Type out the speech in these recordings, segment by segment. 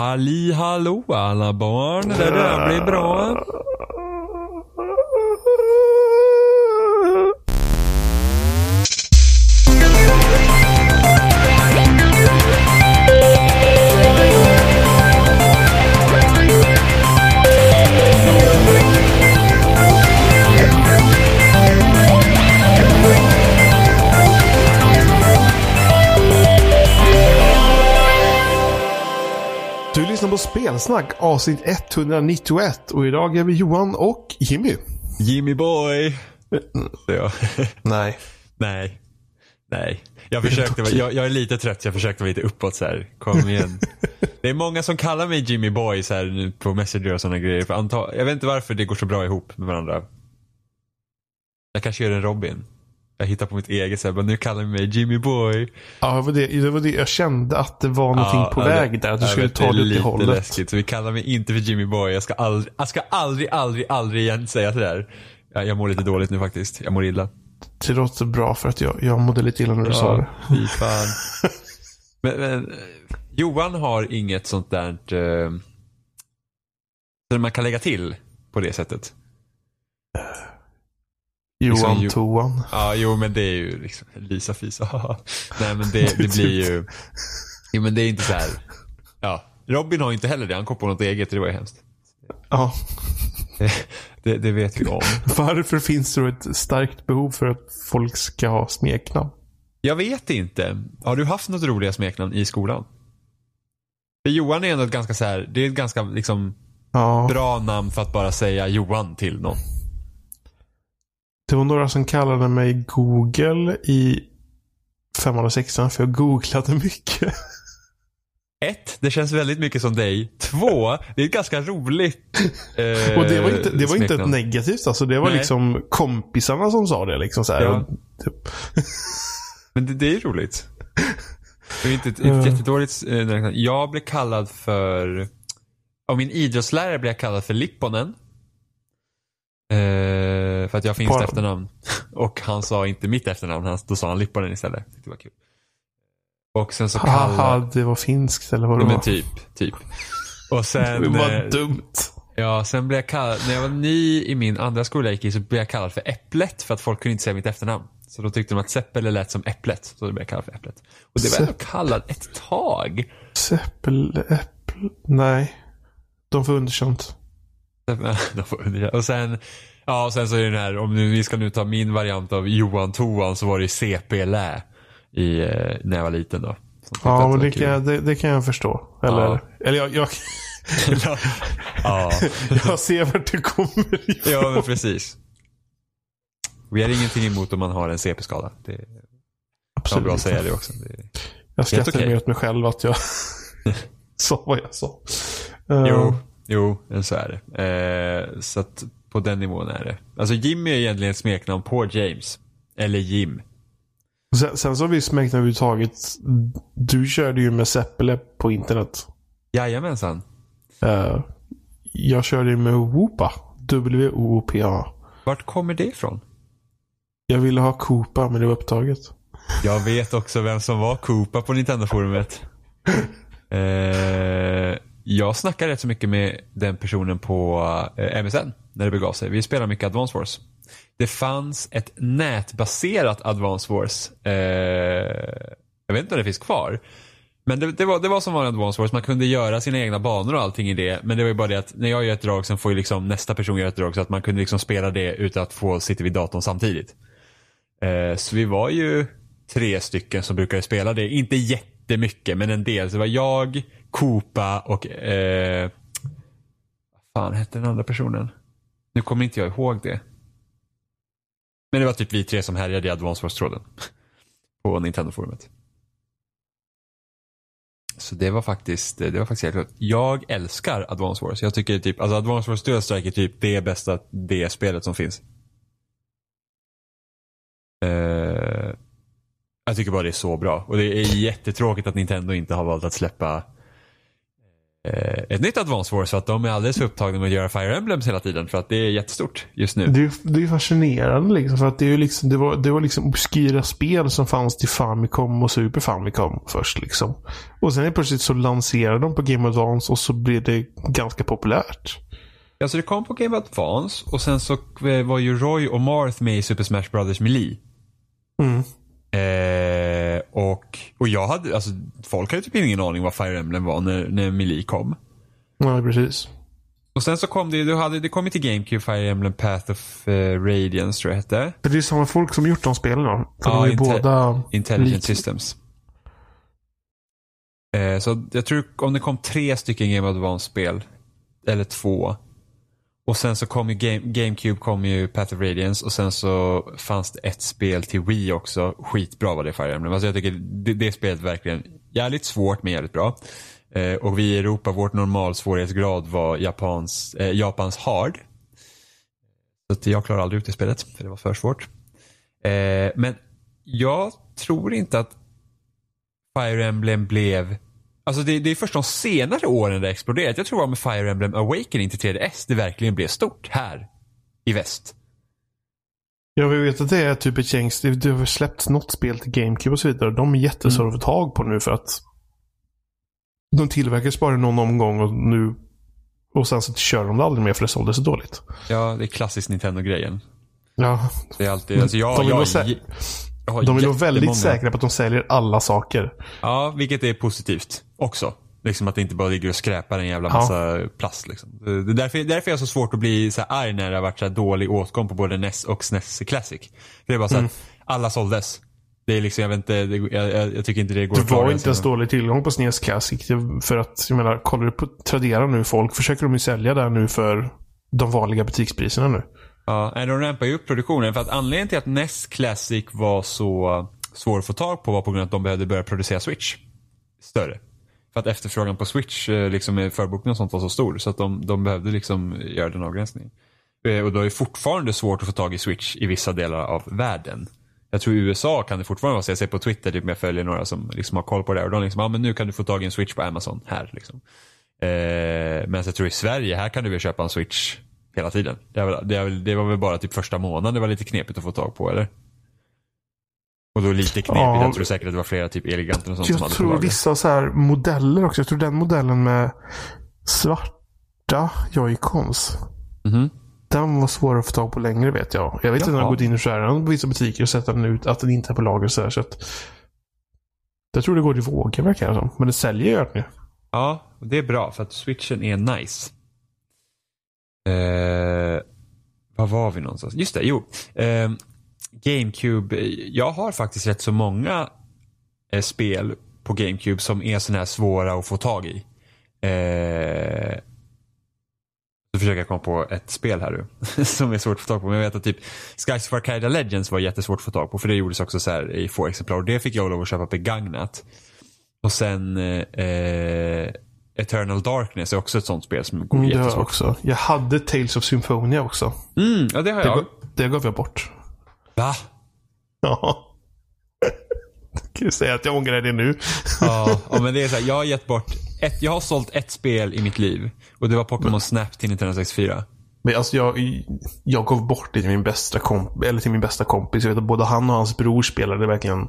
Halli hallå alla barn, det där blir bra. Lyssnar på Spelsnack avsnitt 191 och idag är vi Johan och Jimmy. Jimmy boy. Så jag. Nej. Nej. Nej. Jag försökte, jag, jag är lite trött, jag försökte vara lite uppåt så här. Kom igen. Det är många som kallar mig Jimmy Boy så här, nu på Messenger och sådana grejer. För jag vet inte varför det går så bra ihop med varandra. Jag kanske gör en Robin. Jag hittar på mitt eget här, bara, nu kallar de mig Jimmy Boy. Ja, det var det, det var det. Jag kände att det var någonting på ja, väg där. Att du skulle vet, ta det åt det lite hållet. läskigt. Så vi kallar mig inte för Jimmy Boy. Jag ska aldrig, jag ska aldrig, aldrig, aldrig igen säga sådär. Jag, jag mår lite dåligt nu faktiskt. Jag mår illa. Det låter bra för att jag, jag mådde lite illa när du sa det. fy fan. men, men, Johan har inget sånt där eh, som man kan lägga till på det sättet. Johan Liksom, Toan. Ja, jo men det är ju liksom Lisa Fisa. Nej men det, det blir ju, jo men det är inte så här. Ja, Robin har inte heller det. Han kom på något eget. Det var ju hemskt. Ja. Det, det, det vet vi om. Varför finns det då ett starkt behov för att folk ska ha smeknamn? Jag vet inte. Har du haft något roliga smeknamn i skolan? För Johan är ändå ett ganska så här, det är ett ganska liksom Ja. bra namn för att bara säga Johan till någon. Det var några som kallade mig Google i femman och sexan för jag googlade mycket. Ett, det känns väldigt mycket som dig. Två, det är ett ganska roligt eh, Och det var inte, det var inte ett negativt. Alltså det var Nej. liksom kompisarna som sa det. Liksom så. Ja. Typ, Men det, det är roligt. Det är inte ett, ett jättedåligt eh. Jag blev kallad för, av min idrottslärare blev jag kallad för Lipponen. Eh, för att jag har finskt efternamn. Och han sa inte mitt efternamn, han, då sa han Lipponen istället. Det var kul. Och sen så Haha, kallade, det var finskt eller vad det ja, var. men typ, typ. Och sen, det var eh, dumt. Ja, sen blev jag kallad, när jag var ny i min andra skola jag gick i så blev jag kallad för Äpplet för att folk kunde inte säga mitt efternamn. Så då tyckte de att Seppele lät som Äpplet, så då blev jag kallad för Äpplet. Och det var jag kallad ett tag. Säppel, äpple, nej. De får underkänt. De får undra. och sen, ja, och sen så är det den här, om vi ska nu ta min variant av Johan Toan så var det CP-lä i, eh, när jag var liten då. Ja, men det kan, jag, det, det kan jag förstå. Eller, Ja. eller jag, jag, ja, jag ser vart det kommer ifrån. ja, men precis. Vi har ingenting emot om man har en CP-skada. Det är Absolut. bra att säga det också. Det, Jag skrattar okej. mer åt mig själv att jag sa vad jag sa. Eh, Jo, jo, så är det. Eh, så att på den nivån är det. Alltså Jimmy är egentligen ett smeknamn på James. Eller Jim. Sen, sen så har vi smeknamn överhuvudtaget. Du körde ju med Seppele på internet. Jajamensan. Eh, jag körde ju med Woopa. W-O-O-P-A. Vart kommer det ifrån? Jag ville ha Koopa men det var upptaget. Jag vet också vem som var Koopa på Nintendo-forumet. Eh, jag snackade rätt så mycket med den personen på eh, MSN när det begav sig. Vi spelar mycket Advance Wars. Det fanns ett nätbaserat Advance Wars. Eh, jag vet inte om det finns kvar. Men det, det, var, det var som var Advance Wars. Man kunde göra sina egna banor och allting i det. Men det var ju bara det att när jag gör ett drag så får ju liksom nästa person göra ett drag. Så att man kunde liksom spela det utan att få sitta vid datorn samtidigt. Eh, så vi var ju tre stycken som brukade spela det. Inte jättemycket, men en del. Så det var jag, Kopa och... Eh, vad fan hette den andra personen? Nu kommer inte jag ihåg det. Men det var typ vi tre som härjade i Advance Wars-tråden. På Nintendo-forumet. Så det var faktiskt, det var faktiskt helt klart. Jag älskar Advance Wars. Jag tycker typ, alltså Advance Wars Dual Strike är typ det bästa D-spelet som finns. Uh, jag tycker bara det är så bra. Och det är jättetråkigt att Nintendo inte har valt att släppa ett nytt Advance Wars för att de är alldeles upptagna med att göra Fire Emblems hela tiden för att det är jättestort just nu. Det är, det är fascinerande liksom. För att det, är liksom, det, var, det var liksom obskyra spel som fanns till Famicom och Super Famicom först. Liksom. Och sen är plötsligt så lanserade de på Game Advance och så blev det ganska populärt. Alltså det kom på Game Advance och sen så var ju Roy och Marth med i Super Smash Brothers Melee. Mm. Eh, och, och jag hade, alltså folk hade typ ingen aning vad Fire Emblem var när, när Melee kom. Ja, precis. Och sen så kom det, du hade, det kom ju till GameCube Fire Emblem Path of uh, Radiance tror jag det hette. Det är samma folk som gjort de spelen då. Ja, de är inte- båda... Intelligent lik- Systems. Eh, så jag tror om det kom tre stycken Game Advance-spel, eller två. Och sen så kom ju Game, GameCube kom ju Path of Radiance och sen så fanns det ett spel till Wii också. Skitbra var det Fire Emblem. Alltså jag tycker det, det spelet verkligen jävligt svårt men jävligt bra. Eh, och vi i Europa, vårt normal svårighetsgrad var Japans, eh, Japans hard. Så att jag klarade aldrig ut det spelet, för det var för svårt. Eh, men jag tror inte att Fire Emblem blev Alltså det, det är först de senare åren det exploderat. Jag tror det var med Fire Emblem Awakening till 3DS det verkligen blev stort här i väst. Jag vet att det är typ ett gäng. Det, det har släppts något spel till GameCube och så vidare. De är jättesvåra att få tag på nu för att de tillverkades bara någon omgång och nu och sen så kör de det aldrig mer för det sålde så dåligt. Ja, det är klassisk Nintendo-grejen. Ja, Det är alltid, alltså jag, De vill jag har de vill vara väldigt säkra på att de säljer alla saker. Ja, vilket är positivt också. Liksom att det inte bara ligger och skräpar en jävla Ja. massa plast. Liksom. Det är därför, därför är jag så svårt att bli så här arg när det har varit så här dålig åtgång på både NES och SNES Classic. För det är bara så Mm. att alla såldes. Det är liksom, jag vet inte, jag, jag, jag tycker inte det går Det var inte ens dålig tillgång på SNES Classic. För att, jag menar, kollar du på Tradera nu, folk försöker de ju sälja där nu för de vanliga butikspriserna nu. Ja, de rampar ju upp produktionen. För att anledningen till att NES Classic var så svår att få tag på var på grund av att de behövde börja producera Switch. Större. För att efterfrågan på Switch, eh, liksom med förbokning och sånt var så stor. Så att de, de behövde liksom göra den avgränsningen. Eh, och då är det fortfarande svårt att få tag i Switch i vissa delar av världen. Jag tror i USA kan det fortfarande vara så. Jag ser på Twitter, typ, jag följer några som liksom har koll på det. här. Och de liksom, ja men nu kan du få tag i en Switch på Amazon här. Liksom. Eh, men jag tror i Sverige, här kan du väl köpa en Switch hela tiden. Det, väl, det, väl, det var väl bara typ första månaden det var lite knepigt att få tag på eller? Och då lite knepigt, Ja. jag tror säkert att det var flera typ Eleganter och sånt som Jag hade på tror vissa så här modeller också. Jag tror den modellen med svarta joycons. Mhm. Den var svår att få tag på längre vet jag. Jag vet inte när jag Jaha. gått in och skär den på vissa butiker och sett den ut att den inte är på lager så här. Så att, jag tror det går i vågor verkar det som. Men det säljer ju nu. Ja, och det är bra för att switchen är nice. Eh, var var vi någonstans? Just det, jo. Ehm, eh, GameCube. Jag har faktiskt rätt så många eh, spel på GameCube som är sådana här svåra att få tag i. Eh, så försöker jag komma på ett spel här nu som är svårt att få tag på. Men jag vet att typ Skies of Arcadia Legends var jättesvårt att få tag på för det gjordes också så här i få exemplar. Och det fick jag lov att köpa begagnat. Och sen eh, eh Eternal Darkness är också ett sånt spel som går Mm, det har jag jättesvårt. också. Jag hade Tales of Symphonia också. Mm, ja det har Det, jag. gav, det gav jag bort. Va? Ja. Kan du säga att jag ångrar det nu? Ja, ja, men det är så här, jag har gett bort ett, jag har sålt ett spel i mitt liv. Och det var Pokémon Snap till Nintendo 64. Men alltså jag, jag gav bort det till min bästa komp eller till min bästa kompis. Jag vet att både han och hans bror spelade verkligen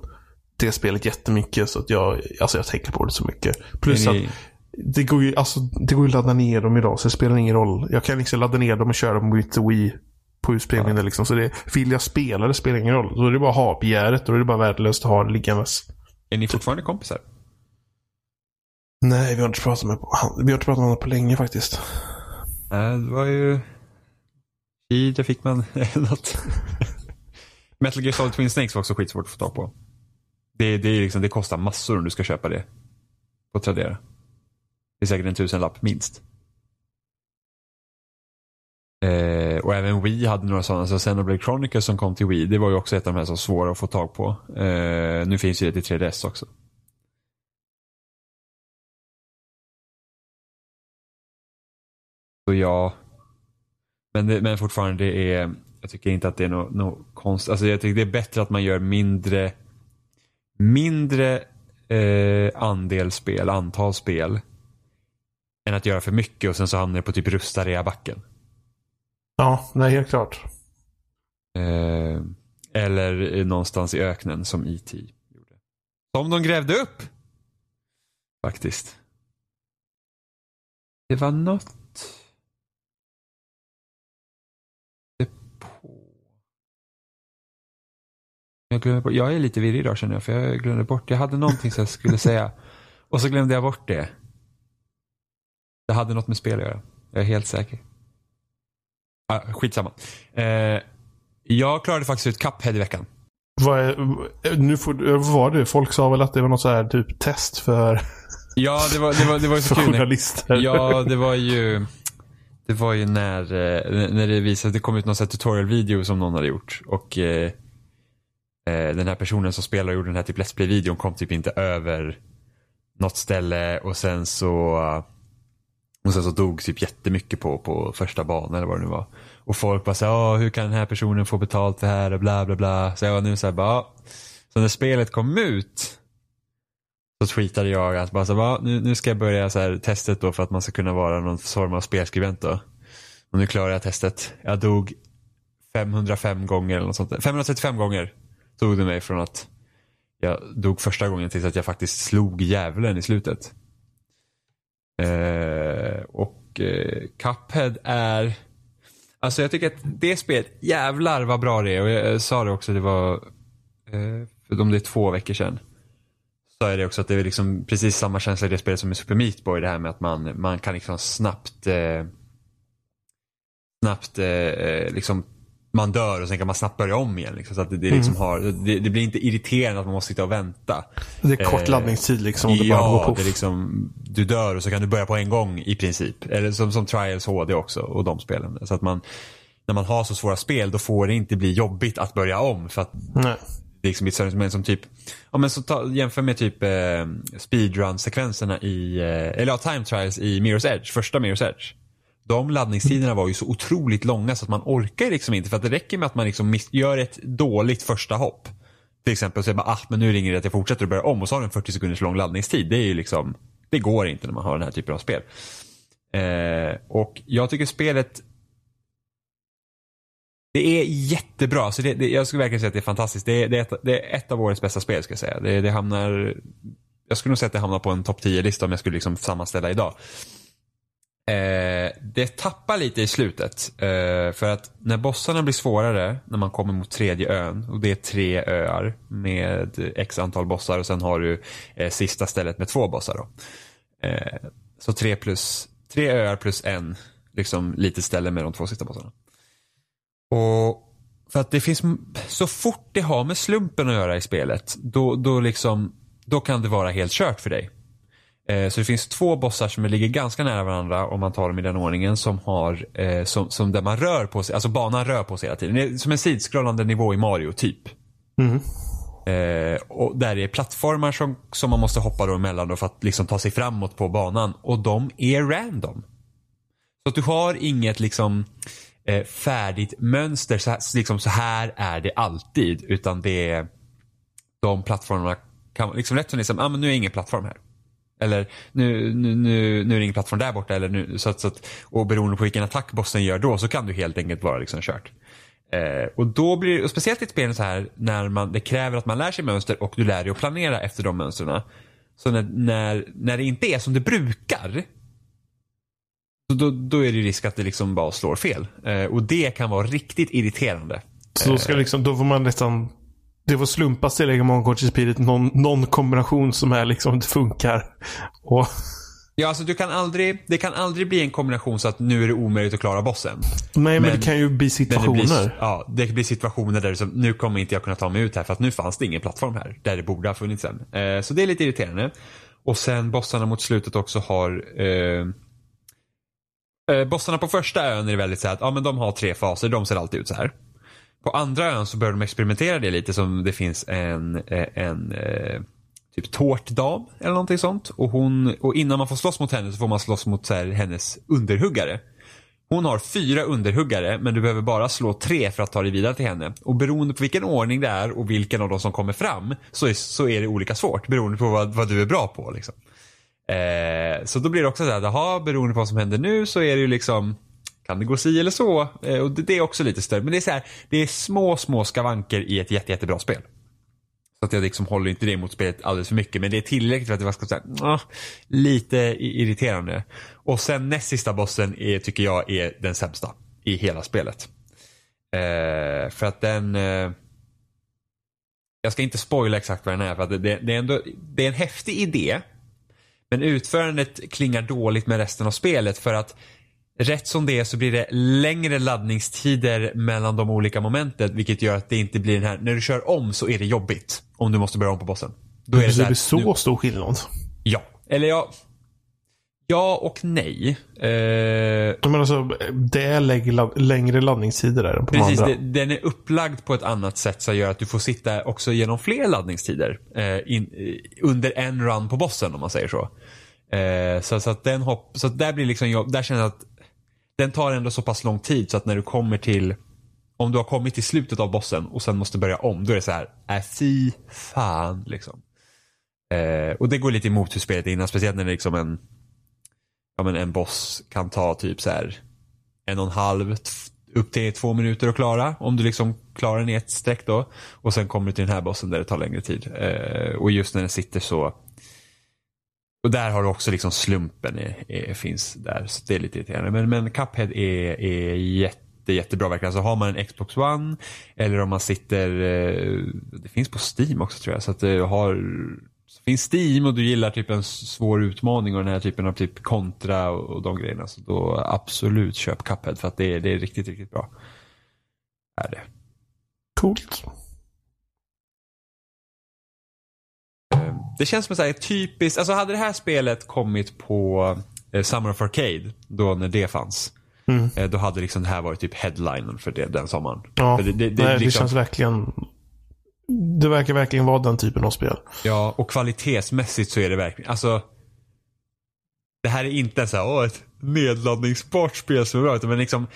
det spelet jättemycket. Så att jag, alltså jag tänker på det så mycket. Plus Är att ni- det går ju alltså, det går ju att ladda ner dem idag. Så det spelar ingen roll. Jag kan liksom ladda ner dem och köra dem mitt Wii på utspelningen. Liksom. Så det, vill jag spela det spelar ingen roll. Då är det bara att ha begäret. Då är det bara värdelöst att ha det liggandes. Är ni fortfarande kompisar? Nej, vi har inte pratat med, vi har inte pratat med honom på länge faktiskt. Nej, det var ju... I det fick man något. Metal Gear Solid Twin Snakes var också skitsvårt att få tag på. Det, det, är liksom, det kostar massor om du ska köpa det. På Tradera. Det är säkert en tusenlapp minst. Eh, och även Wii hade några sådana. Så Xenoblade Chronicles som kom till Wii, det var ju också ett av de här som var svåra att få tag på. Eh, nu finns ju det till 3DS också. Så ja. Men, det, men fortfarande det är, jag tycker inte att det är något no konstigt. Alltså jag tycker det är bättre att man gör mindre, mindre eh, andel spel, antal spel än att göra för mycket och sen så hamnar det på typ rusta backen. Ja, nej helt klart. Eh, eller någonstans i öknen som E.T. gjorde. Som de grävde upp. Faktiskt. Det var något. Jag, glömde bort. jag är lite virrig idag känner jag för jag glömde bort. Jag hade någonting som jag skulle säga. Och så glömde jag bort det. Det hade något med spel att göra. Jag är helt säker. Ah, skitsamma. Eh, jag klarade faktiskt ut Cuphead i veckan. Är, nu får, var det? Folk sa väl att det var något så här typ test för, Ja, det var, det var, det var ju så kul. journalister. Ja, det var ju Det var ju när, eh, när det visade, det kom ut någon sån här tutorial-video som någon hade gjort. Och eh, eh, den här personen som spelar och gjorde den här typ Let's Play-videon kom typ inte över något ställe och sen så och sen så dog typ jättemycket på, på första banan eller vad det nu var. Och folk bara såhär, ah, hur kan den här personen få betalt för det här och bla bla bla. Så jag var nu såhär bara, ah. Så när spelet kom ut så tweetade jag att bara så, "Va, ah, nu, nu ska jag börja så här, testet då för att man ska kunna vara någon form av spelskribent då. Och nu klarar jag testet. Jag dog 505 gånger eller något sånt. 535 gånger tog det mig från att jag dog första gången tills att jag faktiskt slog djävulen i slutet. Eh, och eh, Cuphead är Alltså jag tycker att det spelet, jävlar vad bra det är. Och jag, jag sa det också, det var eh, för om det är två veckor sedan. Så är det också att det är liksom precis samma känsla i det spelet som i Super Meat Boy. Det här med att man, man kan liksom snabbt eh, snabbt eh, eh liksom man dör och sen kan man snabbt börja om igen. Liksom, så att det, det, liksom har, det, det blir inte irriterande att man måste sitta och vänta. Det är kort Eh, laddningstid liksom. Det bara går Ja, det liksom, du dör och så kan du börja på en gång i princip. Eller som, som Trials HD också och de spelen. Så att man, när man har så svåra spel då får det inte bli jobbigt att börja om. För att Nej. det är liksom men som typ, ja men så ta, jämför med typ eh, speedrun-sekvenserna i, eh, eller ja, time trials i Mirror's Edge, första Mirror's Edge. De laddningstiderna var ju så otroligt långa så att man orkar liksom inte för att det räcker med att man liksom gör ett dåligt första hopp. Till exempel så är det bara, ah men nu ringer det att jag fortsätter och börjar om och så har du en 40 sekunders lång laddningstid. Det är ju liksom, det går inte när man har den här typen av spel. Eh, och jag tycker spelet det är jättebra. Så det, det, jag skulle verkligen säga att det är fantastiskt. Det är, det, är ett, det är ett av årets bästa spel ska jag säga. Det, det hamnar, jag skulle nog säga att det hamnar på en topp 10-lista om jag skulle liksom sammanställa idag. Eh, det tappar lite i slutet. Eh, för att när bossarna blir svårare, när man kommer mot tredje ön, och det är tre öar med x antal bossar och sen har du eh, sista stället med två bossar. Då. Eh, så tre, plus, tre öar plus en liksom, litet ställe med de två sista bossarna. Och för att det finns, så fort det har med slumpen att göra i spelet, då, då, liksom, då kan det vara helt kört för dig. Eh, så det finns två bossar som ligger ganska nära varandra om man tar dem i den ordningen som har, eh, som, som där man rör på sig, alltså banan rör på sig hela tiden. Det är som en sidskrollande nivå i Mario typ. Mm. Eh, och där är plattformar som, som man måste hoppa då emellan då för att liksom ta sig framåt på banan. Och de är random. Så att du har inget liksom eh, färdigt mönster, så här, liksom så här är det alltid. Utan det är de plattformarna kan liksom lätt som liksom, ah, men nu är ingen plattform här. Eller nu, nu, nu, nu är det ingen plattform där borta. Eller nu, så att, så att, och beroende på vilken attack bossen gör då så kan du helt enkelt vara liksom kört. Eh, och då blir och speciellt i ett spel så här när man, det kräver att man lär sig mönster och du lär dig att planera efter de mönstren. Så när, när, när det inte är som det brukar. Så då, då är det risk att det liksom bara slår fel. Eh, och det kan vara riktigt irriterande. Så då, ska liksom, då får man nästan... Det får slumpas till i Mongo Spirit någon, någon kombination som är liksom, det funkar. Och, Ja, alltså du kan aldrig, det kan aldrig bli en kombination så att nu är det omöjligt att klara bossen. nej, men, Men- det kan ju bli Men det situationer. blir, ja, det blir situationer där det som, nu kommer inte jag kunna ta mig ut här för att nu fanns det ingen plattform här. Där det borde ha funnits en. Eh, så det är lite irriterande. Och sen bossarna mot slutet också har eh, eh, Bossarna på första ön är väldigt så här att ja, men de har tre faser, de ser alltid ut så här. På andra ön så börjar de experimentera det lite som det finns en, eh, en eh, typ tårtdam eller någonting sånt. Och, hon, och innan man får slåss mot henne så får man slåss mot så här, hennes underhuggare. Hon har fyra underhuggare men du behöver bara slå tre för att ta dig vidare till henne. Och beroende på vilken ordning det är och vilken av dem som kommer fram så är, så är det olika svårt beroende på vad, vad du är bra på. Liksom. Eh, så då blir det också så här, jaha, beroende på vad som händer nu så är det ju liksom kan det gå si eller så? Eh, och det, det, är också lite större. Men det är så här, det är små, små skavanker i ett jätte, jättebra spel. Så att jag liksom håller inte det mot spelet alldeles för mycket. Men det är tillräckligt för att det var ska säga, ah, lite irriterande. Och sen näst sista bossen är, tycker jag är den sämsta i hela spelet. Eh, för att den... Eh, jag ska inte spoila exakt vad den är för att det, det, är ändå, det är en häftig idé. Men utförandet klingar dåligt med resten av spelet för att rätt som det är så blir det längre laddningstider mellan de olika momenten vilket gör att det inte blir den här, när du kör om så är det jobbigt. Om du måste börja om på bossen. Då är det, så, det så nu, stor skillnad? Ja. Eller ja, Ja och nej. Eh, men alltså, det är längre laddningstider där än på precis, de andra. Det, den är upplagd på ett annat sätt som gör att du får sitta också genom fler laddningstider. Eh, in, under en run på bossen om man säger så. Eh, så, så, att den hopp, så att där blir liksom, där känner jag att den tar ändå så pass lång tid så att när du kommer till om du har kommit till slutet av bossen och sen måste börja om, då är det så här, äh fy fan liksom. Eh, och det går lite emot hur spelet är innan, speciellt när det liksom en ja, men en boss kan ta typ så här en och en halv upp till två minuter att klara. Om du liksom klarar den i ett streck då. Och sen kommer du till den här bossen där det tar längre tid. Eh, och just när den sitter så. Och där har du också liksom slumpen är, är, finns där. Så det är lite irriterande. Men, men Cuphead är, är jätte, jättebra verkligen. Alltså har man en Xbox One eller om man sitter, eh, det finns på Steam också tror jag. Så att du har så finns Steam och du gillar typ en svår utmaning och den här typen av typ kontra och, och de grejerna. Så då absolut köp Cuphead för att det är, det är riktigt, riktigt bra. Är det. Coolt. Det känns som ett typiskt, alltså hade det här spelet kommit på eh, Summer of Arcade, då när det fanns. Mm. Eh, då hade liksom det här varit typ headlinen för det, den sommaren. Ja, det, det, det, nej, liksom... det känns verkligen det verkar verkligen vara den typen av spel. Ja, och kvalitetsmässigt så är det verkligen, alltså. Det här är inte så här, åh, ett nedladdningsbart spel som är bra, men liksom.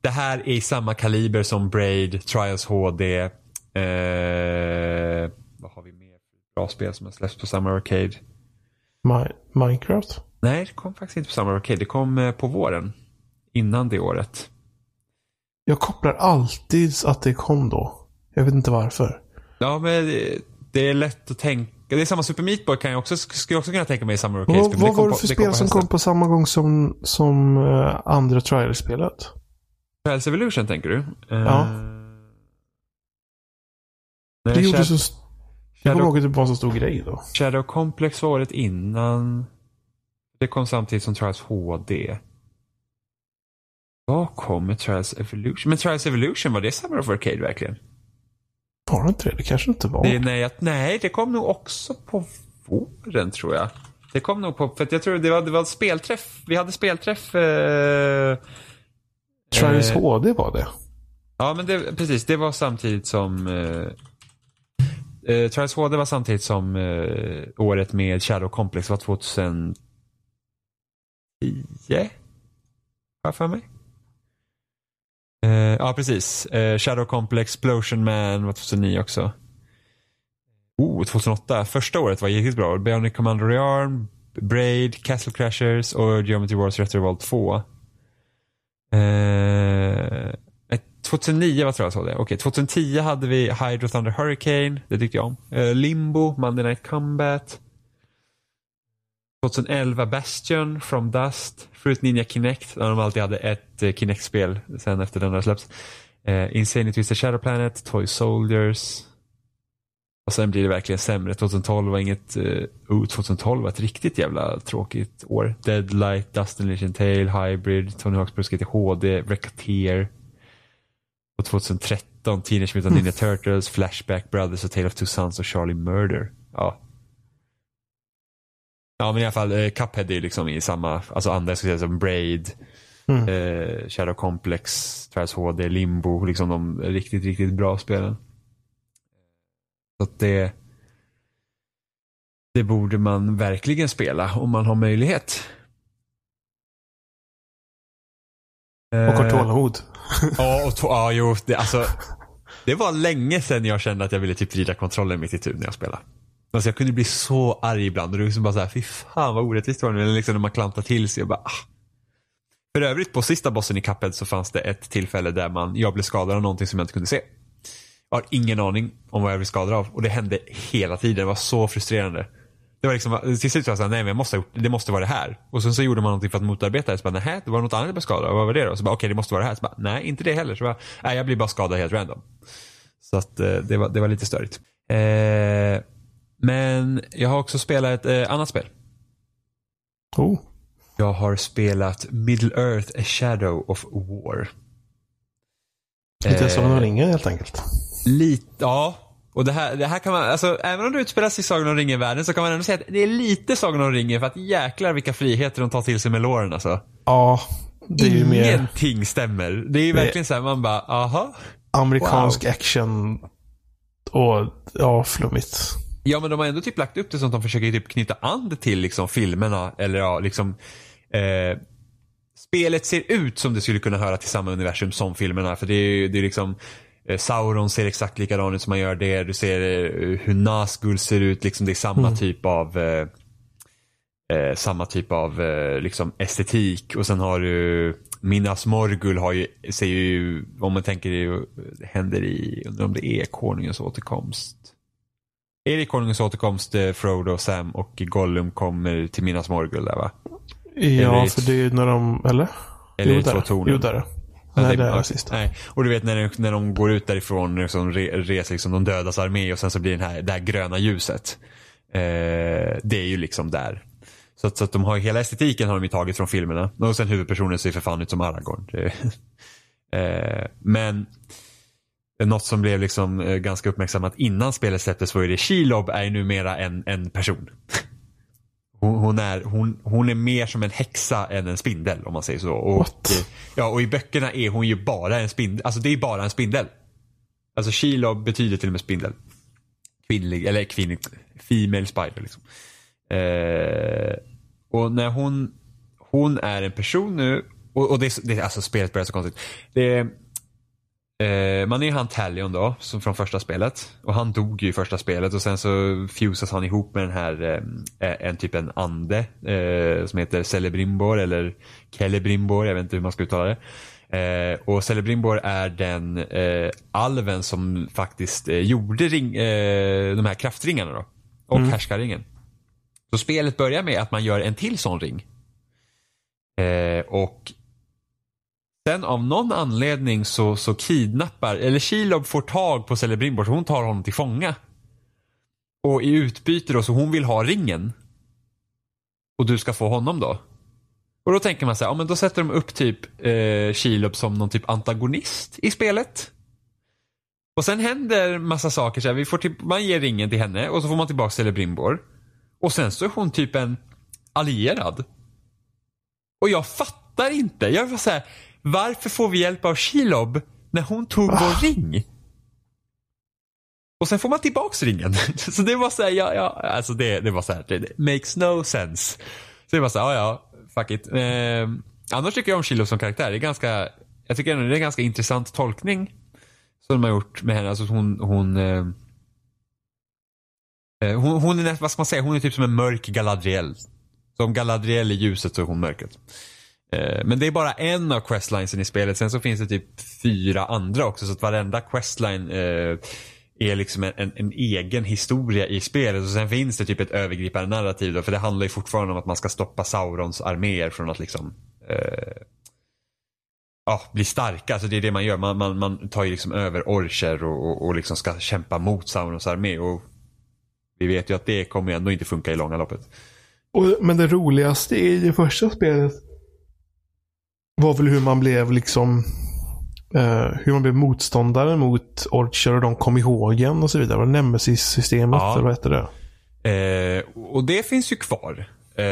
Det här är i samma kaliber som Braid, Trials HD. Eh, vad har vi mer för bra spel som har släppts på Summer Arcade? My, Minecraft? Nej, det kom faktiskt inte på Summer Arcade. Det kom eh, på våren. Innan det året. Jag kopplar alltid att det kom då. Jag vet inte varför. Ja, men det är lätt att tänka. Det är samma Super Meat Boy kan jag också, skulle jag också kunna tänka mig i Summer of Vad, vad var det för spel som kom på samma gång som, som uh, andra Trials-spelet? Trials Evolution tänker du? Ja. Uh, det gjorde så... Jag kommer ihåg att det var en så stor grej då. Shadow Complex var året innan. Det kom samtidigt som Trials HD. Vad kom med Trials Evolution? Men Trials Evolution, var det Summer of Arcade verkligen? Var det inte det? Det kanske inte var. Det, nej, nej, det kom nog också på våren tror jag. Det kom nog på, för jag tror det var, det var spelträff. Vi hade spelträff. Eh, Trials eh, HD var det. Ja, men det, precis. Det var samtidigt som eh, eh, Trials HD var samtidigt som eh, året med Shadow Complex var 2010. Har jag för mig. Eh, ja, precis. Eh, Shadow Complex, Explosion Man var 2009 också. Oh, 2008. Första året var riktigt bra. Bionic Commander Rearm, Braid, Castle Crashers och Geometry Wars Retro World 2. 2009 var tror jag såg det. Okej, 2010 hade vi Hydro Thunder Hurricane. Det tyckte jag om. Eh, Limbo, Monday Night Combat. 2011 Bastion, From Dust, Fruit Ninja Kinect, där de alltid hade ett eh, Kinect-spel sen efter den hade släppts. Eh, Insane Twisted Shadow Planet, Toy Soldiers. Och sen blir det verkligen sämre. 2012 var inget, eh, uh, 2012 var ett riktigt jävla tråkigt år. Deadlight, Dustin Legion Tale, Hybrid, Tony Hawk's Pro Skater HD, Racketeer. Och 2013 Teenage Mutant Ninja Turtles, Flashback Brothers, A Tale of Two Sons och Charlie Murder. Ja, Ja men i alla fall eh, Cuphead är liksom i samma, alltså andra jag skulle säga som Braid, mm. eh, Shadow Complex, Trials HD, Limbo, liksom de riktigt, riktigt bra spelen. Så att det, det borde man verkligen spela om man har möjlighet. Och har tålamod ja, och ja, jo, det, alltså, det var länge sedan jag kände att jag ville typ vrida kontrollen mitt i tur när jag spelade. Alltså jag kunde bli så arg ibland och det var liksom bara så här, fy fan vad orättvist det var nu. Eller liksom när man klantar till sig och bara, ah. För övrigt på sista bossen i Cuphead så fanns det ett tillfälle där man, jag blev skadad av någonting som jag inte kunde se. Jag har ingen aning om vad jag blev skadad av och det hände hela tiden. Det var så frustrerande. Det var liksom, till slut var jag såhär, nej men jag måste ha gjort, det måste vara det här. Och sen så gjorde man någonting för att motarbeta det. Så bara, nej det var något annat jag blev skadad. Vad var det då? Så bara, okej okay, det måste vara det här. Så bara, nej inte det heller. Så bara, nej jag blir bara skadad helt random. Så att eh, det, var, det var lite störigt. Eh, men jag har också spelat ett eh, annat spel. Oh. Jag har spelat Middle Earth A Shadow of War. Lite Sagan om ringen helt enkelt. Lite, ja. Och det här, det här kan man, alltså även om det utspelas i Sagan om ringen-världen så kan man ändå säga att det är lite Sagan om ringen för att jäklar vilka friheter de tar till sig med låren alltså. Ja. Det är ju Ingenting mer... stämmer. Det är ju verkligen så här, man bara, aha. Amerikansk wow. action och ja, flummigt. Ja men de har ändå typ lagt upp det så att de försöker typ knyta an till liksom filmerna eller ja liksom eh, Spelet ser ut som det skulle kunna höra till samma universum som filmerna för det är det är liksom Sauron ser exakt likadan ut som man gör det. Du ser eh, hur Nazgul ser ut. Liksom det är samma mm. typ av eh, eh, samma typ av eh, liksom estetik. Och sen har du Minas Morgul har ju, ser ju, om man tänker det, det händer i, undrar om det är konungens återkomst. Är det konungens återkomst eh, Frodo, Sam och Gollum kommer till Minas Morgul där va? Ja, för det är ju när de, eller? Eller jo, två tornen? Jo, där. Nej, det är det sista. Nej. Och du vet när, när de går ut därifrån, liksom, reser liksom de dödas armé och sen så blir den här, det här gröna ljuset. Eh, det är ju liksom där. Så att, så att de har hela estetiken har de ju tagit från filmerna. Och sen huvudpersonen ser för fan ut som Aragorn. eh, men något som blev liksom eh, ganska uppmärksammat innan spelet släpptes var ju det Shelob är numera en, en person. Hon, hon, är, hon, hon är mer som en häxa än en spindel om man säger så. Och, What? Eh, ja, och i böckerna är hon ju bara en spindel. Alltså det är bara en spindel. Alltså Shelob betyder till och med spindel. Kvinnlig, eller kvinnlig, female spider liksom. Eh, och när hon, hon är en person nu och, och det, det, alltså spelet börjar så konstigt. Det, eh, man är ju han Talion då, som från första spelet. Och han dog ju i första spelet och sen så fusas han ihop med den här, eh, en typ en ande eh, som heter Celebrimbor eller Celebrimbor, jag vet inte hur man ska uttala det. Eh, och Celebrimbor är den eh, alven som faktiskt eh, gjorde ring, eh, de här kraftringarna då. Och mm. härskarringen. Så spelet börjar med att man gör en till sån ring. Eh, och sen av någon anledning så, så kidnappar, eller Shilob får tag på Celebrimbor så hon tar honom till fånga. Och i utbyte då så hon vill ha ringen. Och du ska få honom då. Och då tänker man så här, ja men då sätter de upp typ eh, Shilob som någon typ antagonist i spelet. Och sen händer massa saker så här, vi får typ, man ger ringen till henne och så får man tillbaka Celebrimbor. Och sen så är hon typ en allierad. Och jag fattar inte. Jag var så här, varför får vi hjälp av Shilob när hon tog vår ah. ring? Och sen får man tillbaks ringen. Så det var så här, ja, ja, alltså det, det var så här, det makes no sense. Så det var så här, ja, ja, fuck it. Eh, annars tycker jag om Shilob som karaktär. Det är ganska, jag tycker det är en ganska intressant tolkning som de har gjort med henne. Alltså hon, hon eh, Eh, hon, hon, är, vad ska man säga, hon är typ som en mörk Galadriel. Som Galadriel i ljuset så är hon mörkret. Eh, men det är bara en av questlinesen i spelet. Sen så finns det typ fyra andra också. Så att varenda questline eh, är liksom en, en, en, egen historia i spelet. Och sen finns det typ ett övergripande narrativ då, För det handlar ju fortfarande om att man ska stoppa Saurons arméer från att liksom eh, ja, bli starka. Alltså det är det man gör. Man, man, man tar ju liksom över orcher och, och, och liksom ska kämpa mot Saurons armé. Och vi vet ju att det kommer ändå inte funka i långa loppet. Och, men det roligaste i det första spelet var väl hur man blev liksom Uh, hur man blev motståndare mot Orcher och de kom ihåg en och så vidare. Nemesis-systemet ja. eller vad hette det? Uh, och det finns ju kvar. Uh,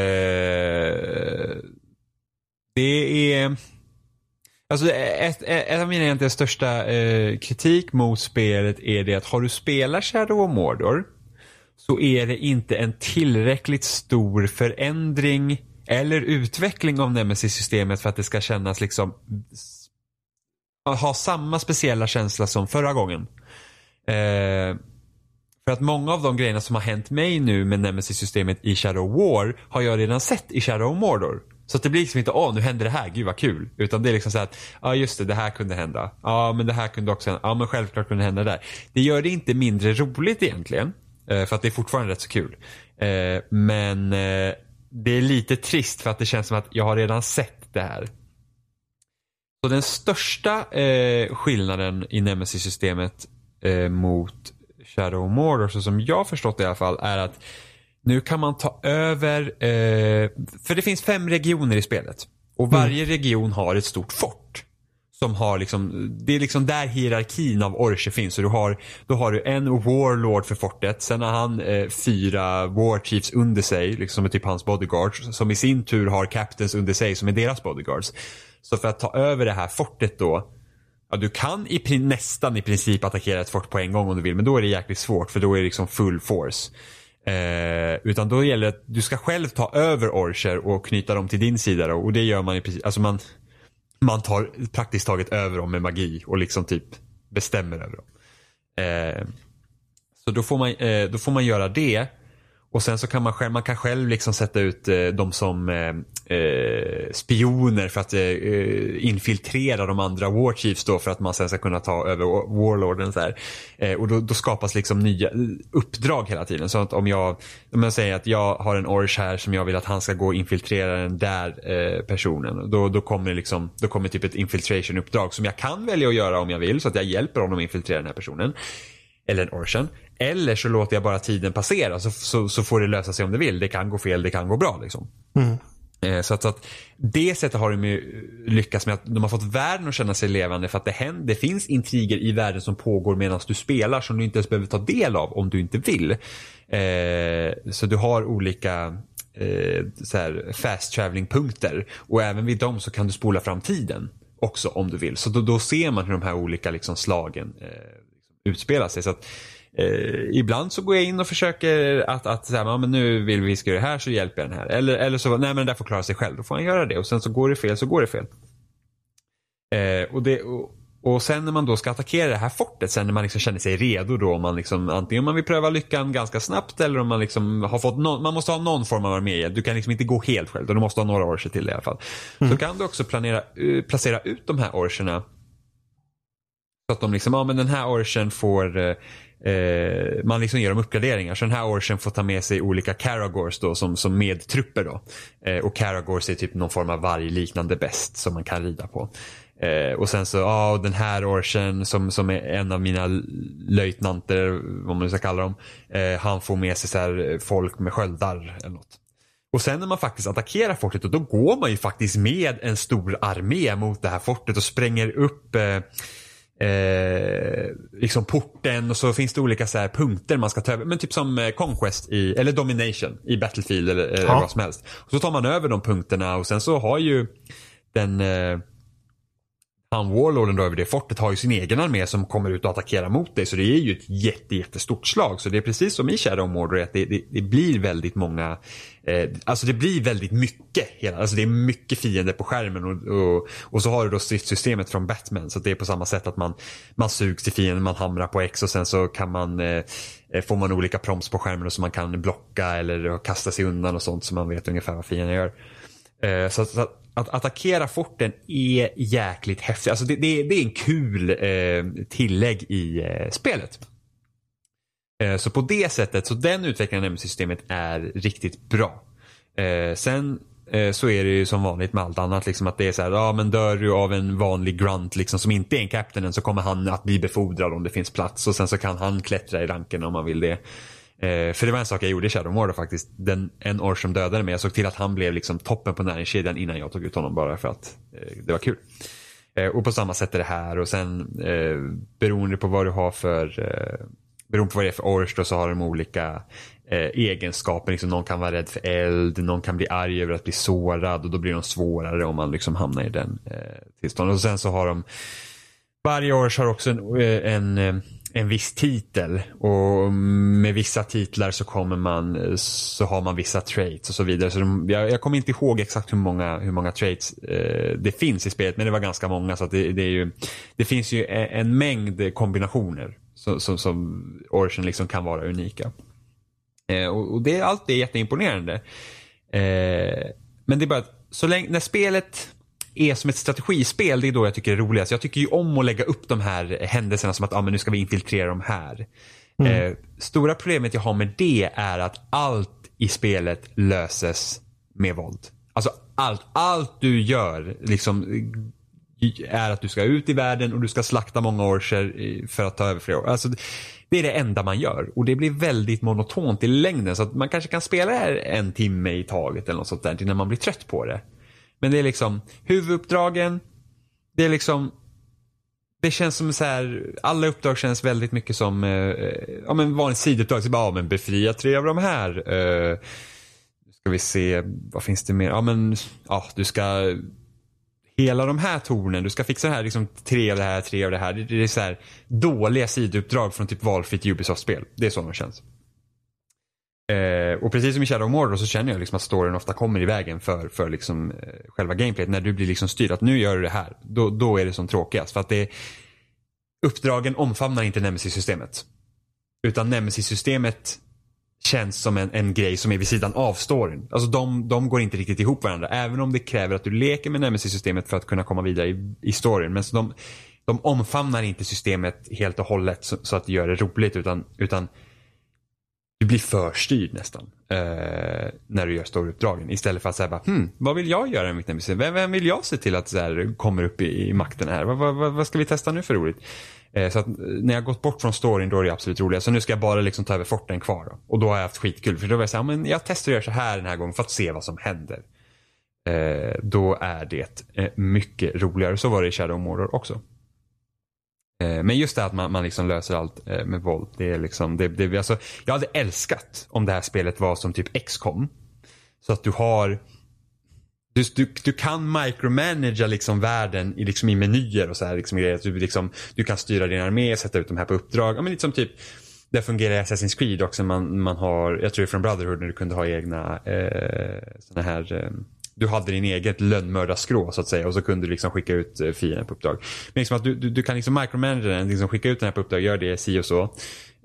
det är... Alltså ett, ett av mina egentligen största kritik mot spelet är det att har du spelat Shadow of Mordor så är det inte en tillräckligt stor förändring eller utveckling av Nemesis-systemet för att det ska kännas liksom ha samma speciella känsla som förra gången. Eh, För att många av de grejerna som har hänt mig nu med Nemesis-systemet i Shadow War har jag redan sett i Shadow Mordor. Så att det blir liksom inte, åh nu händer det här, gud vad kul. Utan det är liksom så att, ja just det, det här kunde hända. Ja men det här kunde också hända, ja men självklart kunde det hända där. Det gör det inte mindre roligt egentligen. Eh, för att det är fortfarande rätt så kul. Eh, men eh, det är lite trist för att det känns som att jag har redan sett det här. Så den största skillnaden i Nemesis-systemet mot Shadow Mordor, så som jag förstått det i alla fall, är att nu kan man ta över, eh, för det finns fem regioner i spelet. Och mm. varje mm. region har ett stort fort. Som har liksom, det är liksom där hierarkin av orcher finns. Så du har, då har du en warlord för fortet. Sen har han eh, fyra war chiefs under sig, liksom som är typ hans bodyguards. Som i sin tur har captains under sig som är deras bodyguards. Så för att ta över det här fortet då Ja, du kan i, nästan i princip attackera ett fort på en gång om du vill, men då är det jäkligt svårt för då är det liksom full force. Eh, utan då gäller det att du ska själv ta över orcher och knyta dem till din sida då, och det gör man i princip, alltså man, man tar praktiskt taget över dem med magi och liksom typ bestämmer över dem. Eh, så då får, man, eh, då får man göra det och sen så kan man själv, man kan själv liksom sätta ut eh, dem som eh, eh, spioner för att eh, eh infiltrera de andra Warchiefs då för att man sen ska kunna ta över Warlorden. Så här. Eh, och då, då, skapas liksom nya uppdrag hela tiden. Så att om jag, om jag säger att jag har en Orch här som jag vill att han ska gå och infiltrera den där eh, personen. Då, då, kommer liksom, då kommer typ ett infiltration-uppdrag som jag kan välja att göra om jag vill så att jag hjälper honom att infiltrera den här personen. Eller en Orchen. Eller så låter jag bara tiden passera så, så, så, får det lösa sig om det vill. Det kan gå fel, det kan gå bra. Liksom. Mm. Eh, så, att, så att det sättet har de ju lyckats med att de har fått världen att känna sig levande för att det, händer, det finns intriger i världen som pågår medan du spelar som du inte ens behöver ta del av om du inte vill. Eh, så du har olika eh, så här fast traveling punkter och även vid dem så kan du spola fram tiden också om du vill. Så då, då ser man hur de här olika liksom, slagen eh, utspelar sig. Så att, Eh, ibland så går jag in och försöker att, att säga, ja, men nu vill vi ska göra det här så hjälper jag den här. Eller, eller så, nej men den där får klara sig själv. Då får han göra det och sen så går det fel så går det fel. Eh, och, det, och, och sen när man då ska attackera det här fortet, sen när man liksom känner sig redo då, om man liksom, antingen om man vill pröva lyckan ganska snabbt eller om man liksom har fått no, man måste ha någon form av armé. Du kan liksom inte gå helt själv, du måste ha några orcher till det i alla fall. Mm. Så kan du också planera, uh, placera ut de här orcherna så att de liksom, ja men den här orchen får eh, eh, man liksom ger dem uppgraderingar. Så den här orchen får ta med sig olika Caragors då som, som medtrupper då. Eh, och Caragors är typ någon form av vargliknande bäst som man kan rida på. Eh, och sen så, ja den här orchen som, som är en av mina löjtnanter, vad man nu ska kalla dem. Eh, han får med sig så här folk med sköldar eller något. Och sen när man faktiskt attackerar fortet då går man ju faktiskt med en stor armé mot det här fortet och spränger upp eh, eh, liksom porten och så finns det olika så här punkter man ska ta över. Men typ som eh, Conquest i, eller Domination i Battlefield eller eh, ja. vad som helst. Och så tar man över de punkterna och sen så har ju den eh, han Warlorden då över det fortet har ju sin egen armé som kommer ut och attackerar mot dig. Så det är ju ett jätte, jättestort slag. Så det är precis som i Shadow Mordor att det, det, det blir väldigt många, eh, alltså det blir väldigt mycket. Hela, alltså det är mycket fiender på skärmen och, och, och så har du då stridssystemet från Batman. Så det är på samma sätt att man, man sugs till fienden, man hamrar på X och sen så kan man eh, eh får man olika proms på skärmen som så man kan blocka eller kasta sig undan och sånt så man vet ungefär vad fienden gör. Eh, så, så att attackera forten är jäkligt häftigt. Alltså det, det, det är en kul eh, tillägg i eh, spelet. Eh, så på det sättet, så den utvecklingen av systemet är riktigt bra. Eh, sen eh, så är det ju som vanligt med allt annat, liksom att det är så här, ja men dör du av en vanlig grunt liksom, som inte är en captain så kommer han att bli befordrad om det finns plats och sen så kan han klättra i ranken om man vill det. Eh, för det var en sak jag gjorde i Shadow Mordor faktiskt. Den, en orch som dödade mig, jag såg till att han blev liksom toppen på näringskedjan innan jag tog ut honom bara för att eh, det var kul. Eh, och på samma sätt är det här och sen eh, beroende på vad du har för eh, beroende på vad det är för orch då så har de olika eh, egenskaper. Liksom, någon kan vara rädd för eld, någon kan bli arg över att bli sårad och då blir de svårare om man liksom hamnar i den eh, tillståndet. Och sen så har de varje orch har också en, eh, en eh, en viss titel och med vissa titlar så kommer man eh, så har man vissa traits och så vidare. Så de, jag, jag, kommer inte ihåg exakt hur många, hur många traits eh, det finns i spelet men det var ganska många så det, det, är ju, det finns ju en, en mängd kombinationer som, som, som Orchen liksom kan vara unika. Eh, och, och, det, allt det är jätteimponerande. Eh, men det är bara att så länge, när spelet är som ett strategispel, det är då jag tycker det är roligast. Jag tycker ju om att lägga upp de här händelserna som att ah, men nu ska vi infiltrera de här. Mm. Eh, stora problemet jag har med det är att allt i spelet löses med våld. Alltså allt, allt du gör liksom är att du ska ut i världen och du ska slakta många orcher för att ta över fler år. Alltså, det är det enda man gör och det blir väldigt monotont i längden så att man kanske kan spela det här en timme i taget eller något sånt där innan man blir trött på det. Men det är liksom huvuduppdragen, det är liksom det känns som så här, alla uppdrag känns väldigt mycket som, eh, eh ja men vanligt sidouppdrag. Så bara, ja men befria tre av de här. Eh, ska vi se, vad finns det mer? Ja men, ja du ska hela de här tornen, du ska fixa det här, liksom, tre av det här, tre av det här. Det, det är så här dåliga sidouppdrag från typ valfritt Ubisoft-spel. Det är så de känns. Eh, och precis som i Shadow of Mordor så känner jag liksom att storyn ofta kommer i vägen för, för liksom, eh, själva gameplayet. När du blir liksom styrd att nu gör du det här, då, då är det som tråkigast. För att det, uppdragen omfamnar inte Nemesis-systemet. Utan Nemesis-systemet känns som en, en grej som är vid sidan av storyn. Alltså de, de går inte riktigt ihop varandra. Även om det kräver att du leker med Nemesis-systemet för att kunna komma vidare i, i storyn. Men de, de omfamnar inte systemet helt och hållet så, så, att det gör det roligt. Utan, utan du blir förstyrd nästan. Eh, när du gör storyuppdragen. Istället för att säga hmm, vad vill jag göra med mitt Nemesis? Vem, vem vill jag se till att så här, kommer upp i, i makten här? Vad, vad, vad ska vi testa nu för roligt? Eh, så att eh, när jag gått bort från storyn då är det absolut roligast. Så nu ska jag bara liksom ta över forten kvar. Då. Och då har jag haft skitkul. För då var jag såhär, men jag testar att göra så här den här gången för att se vad som händer. Eh, då är det eh, mycket roligare. Så var det i Shadow Mordor också. Eh, men just det att man, man liksom löser allt eh, med våld. Det är liksom, det, det, alltså, jag hade älskat om det här spelet var som typ XCOM. Så att du har du, du, du kan micromanagera liksom världen i, liksom i menyer och så här liksom grejer. Du, liksom, du kan styra din armé, sätta ut dem här på uppdrag. Ja, men liksom typ det fungerar i Assassin's Creed också. Man, man har, jag tror det är från Brotherhood när du kunde ha egna eh, såna här eh, du hade din eget lönnmördarskrå så att säga och så kunde du liksom skicka ut eh, fienden på uppdrag. Men liksom att du, du, du kan liksom micromanagera den, liksom skicka ut den här på uppdrag, gör det si och så.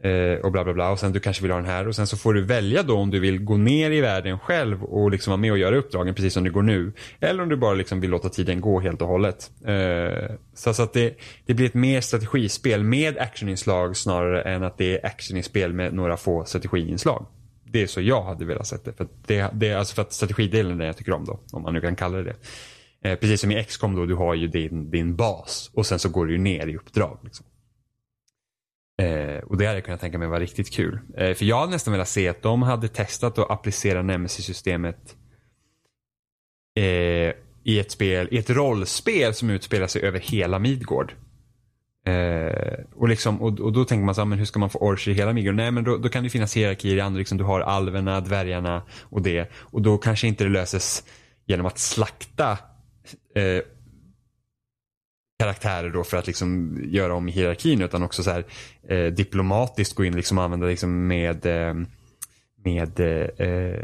Eh, och bla bla bla och sen du kanske vill ha den här och sen så får du välja då om du vill gå ner i världen själv och liksom vara med och göra uppdragen precis som det går nu. Eller om du bara liksom vill låta tiden gå helt och hållet. Eh, så, så att det, det blir ett mer strategispel med actioninslag snarare än att det är actioninspel med några få strategiinslag. Det är så jag hade velat sett det. För det, det är alltså för att strategidelen är det jag tycker om då, om man nu kan kalla det det. Eh, precis som i XCOM då, du har ju din, din bas och sen så går du ju ner i uppdrag. Liksom. Eh, och det hade jag kunnat tänka mig var riktigt kul. Eh, för jag hade nästan velat se att de hade testat att applicera Nemesis-systemet eh, i ett spel, i ett rollspel som utspelar sig över hela Midgård. Eh, och, liksom, och, och, då tänker man så här, men hur ska man få orcher i hela Midgård? Nej men då, då, kan det finnas hierarkier i andra, liksom, du har alverna, dvärgarna och det. Och då kanske inte det löses genom att slakta eh, karaktärer då för att liksom göra om hierarkin utan också så här, eh, diplomatiskt gå in liksom och använda liksom med, eh, med eh, eh,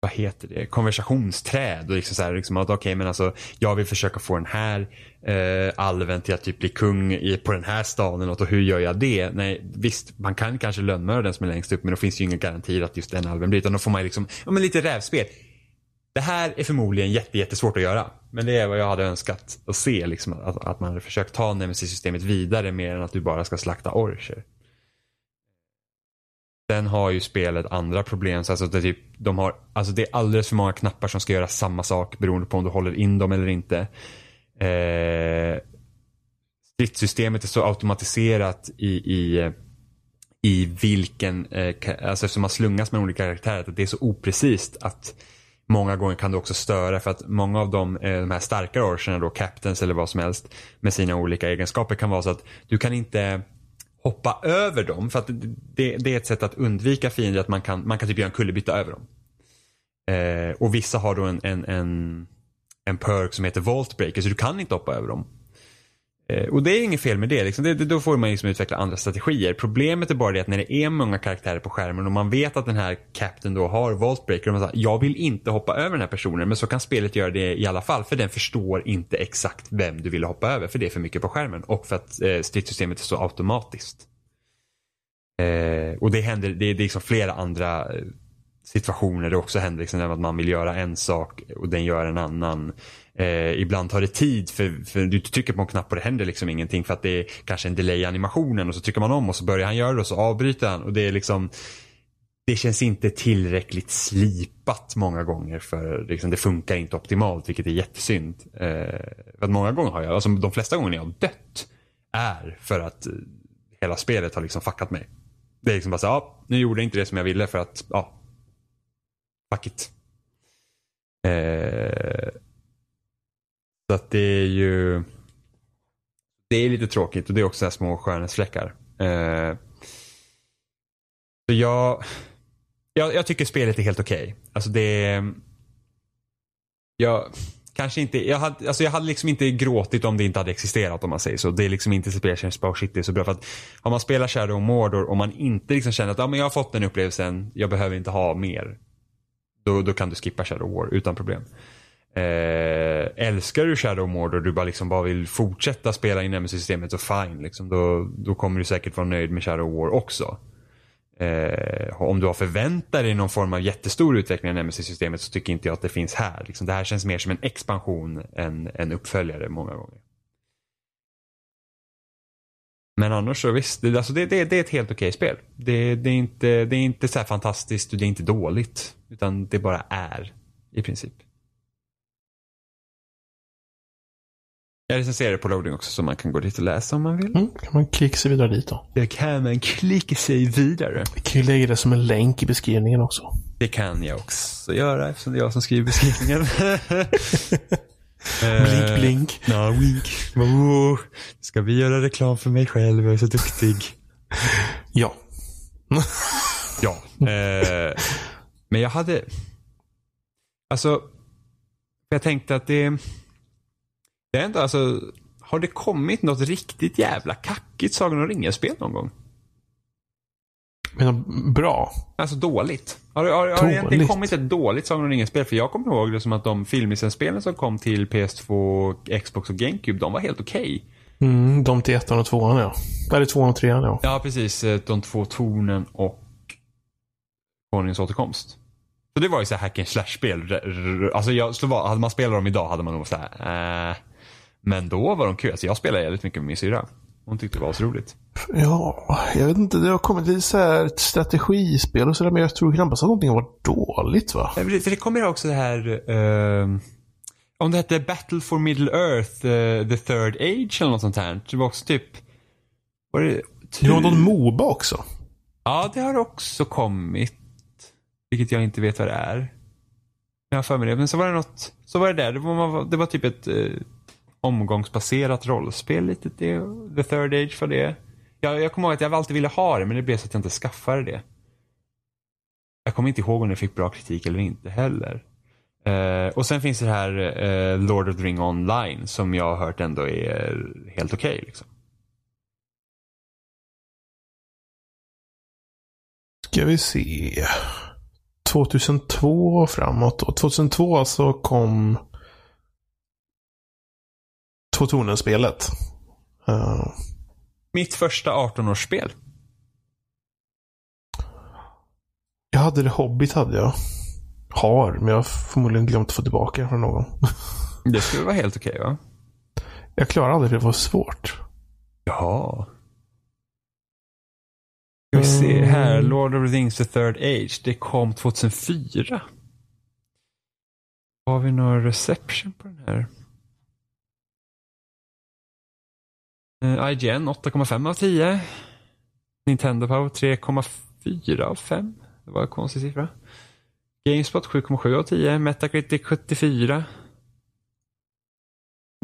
vad heter det, konversationsträd och liksom så här, liksom att okej okay, men alltså jag vill försöka få den här eh, alven till att typ bli kung i, på den här staden och hur gör jag det? Nej visst, man kan kanske lönnmörda den som är längst upp men då finns det ju inga garantier att just den alven blir utan då får man liksom, ja men lite rävspel. Det här är förmodligen jätte, jättesvårt att göra. Men det är vad jag hade önskat att se. Liksom, att, att man hade försökt ta Nemesis-systemet vidare mer än att du bara ska slakta orcher. Sen har ju spelet andra problem. Så alltså det, typ, de har, alltså det är alldeles för många knappar som ska göra samma sak beroende på om du håller in dem eller inte. Eh, stridssystemet är så automatiserat i, i, i vilken, eh, alltså eftersom man slungas med olika karaktärer, att det är så oprecist att Många gånger kan det också störa för att många av de, eh, de här starkare orcherna då, captains eller vad som helst med sina olika egenskaper kan vara så att du kan inte hoppa över dem för att det, det är ett sätt att undvika fiender att man kan, man kan typ göra en kullerbytta över dem. Eh, och vissa har då en, en, en, en perk som heter Vault Breaker så du kan inte hoppa över dem. Eh, och det är inget fel med det, liksom. det, det då får man liksom utveckla andra strategier. Problemet är bara det att när det är många karaktärer på skärmen och man vet att den här Captain då har Voltbreaker och man säger jag vill inte hoppa över den här personen men så kan spelet göra det i alla fall för den förstår inte exakt vem du vill hoppa över för det är för mycket på skärmen och för att eh, stridssystemet är så automatiskt. Eh, och det händer, det, det är liksom flera andra eh, situationer situationer det också händer. Liksom, att man vill göra en sak och den gör en annan. Eh, ibland tar det tid för, för du trycker på en knapp och det händer liksom ingenting för att det är kanske en delay i animationen och så trycker man om och så börjar han göra det och så avbryter han och det är liksom det känns inte tillräckligt slipat många gånger för liksom, det funkar inte optimalt vilket är jättesynd. Eh, för att många gånger har jag, alltså de flesta gånger jag har dött är för att hela spelet har liksom fuckat mig. Det är liksom bara så ja, nu gjorde jag inte det som jag ville för att, ja, fuck it. Eh, så att det är ju det är lite tråkigt och det är också här små skönhetsfläckar. Eh, så jag, jag, jag, tycker spelet är helt okej. Okay. Alltså det jag, kanske inte, jag hade, alltså jag hade liksom inte gråtit om det inte hade existerat om man säger så. Det är liksom inte så spel som oh, det är så bra. För att om man spelar Shadow of Mordor och man inte liksom känner att ja, men jag har fått den upplevelsen, jag behöver inte ha mer. Då, då kan du skippa Shadow War utan problem. Eh, älskar du Shadow Mord och du bara, liksom bara vill fortsätta spela in Nemesis-systemet så fine. Liksom, då, då kommer du säkert vara nöjd med Shadow War också. Eh, om du har förväntat dig någon form av jättestor utveckling av Nemesis-systemet så tycker inte jag att det finns här. Liksom, det här känns mer som en expansion än en uppföljare många gånger. Men annars så visst, det, alltså det, det, det är ett helt okej spel. Det, det, är inte, det är inte så fantastiskt och det är inte dåligt. Utan det bara är i princip. Jag recenserar på loading också så man kan gå dit och läsa om man vill. Mm, kan man klicka sig vidare dit då? Det kan man klicka sig vidare. Vi kan ju lägga det som en länk i beskrivningen också. Det kan jag också göra eftersom det är jag som skriver beskrivningen. blink, blink. Ja, wink. Oh, ska vi göra reklam för mig själv? Jag är så duktig. ja. ja. Eh, men jag hade... Alltså, jag tänkte att det... Det är ändå alltså, har det kommit något riktigt jävla kackigt Sagan om ringen-spel någon gång? Men bra? Alltså dåligt. Har, har, har det egentligen kommit ett dåligt Sagan om ringen-spel? För jag kommer ihåg det som att de filmlicensspelen som kom till PS2, Xbox och GameCube, de var helt okej. Okay. Mm, de till ettan och tvåan ja. Eller tvåan och trean ja. Ja, precis. De två tornen och Konungens återkomst. Så det var ju så här hack and slash-spel. Alltså jag, hade man spelat dem idag hade man nog så här, äh. Men då var de kul. Alltså jag spelade jävligt mycket med min syrra. Hon tyckte det var så roligt. Ja, jag vet inte. Det har kommit lite så här ett strategispel och sådär. Men jag tror knappast att någonting har varit dåligt va? Ja, för det kommer också det här. Uh, om det hette Battle for Middle Earth, uh, The Third Age eller något sånt här. Det var också typ. Var det, det var någon Moba också. Ja, det har också kommit. Vilket jag inte vet vad det är. Jag har för mig det. Men så var det något. Så var det där. Det var, det var typ ett uh, omgångsbaserat rollspel. Lite det. The Third Age för det. Jag, jag kommer ihåg att jag alltid ville ha det men det blev så att jag inte skaffade det. Jag kommer inte ihåg om det fick bra kritik eller inte heller. Uh, och sen finns det här uh, Lord of the Ring online som jag har hört ändå är helt okej. Okay, liksom. Ska vi se. 2002 och framåt då. 2002 så kom Två Tornen-spelet. Uh... Mitt första 18-årsspel. Jag hade det Hobbit hade jag. Har, men jag har förmodligen glömt att få tillbaka från någon. det skulle vara helt okej okay, va? Jag klarar aldrig det, det var svårt. Jaha. Ska vi se här. Lord of the Rings The Third Age. Det kom 2004. Har vi några reception på den här? IGN 8,5 av 10. Nintendo Power 3,4 av 5. Det var en konstig siffra. Gamespot 7,7 av 10. Metacritic 74.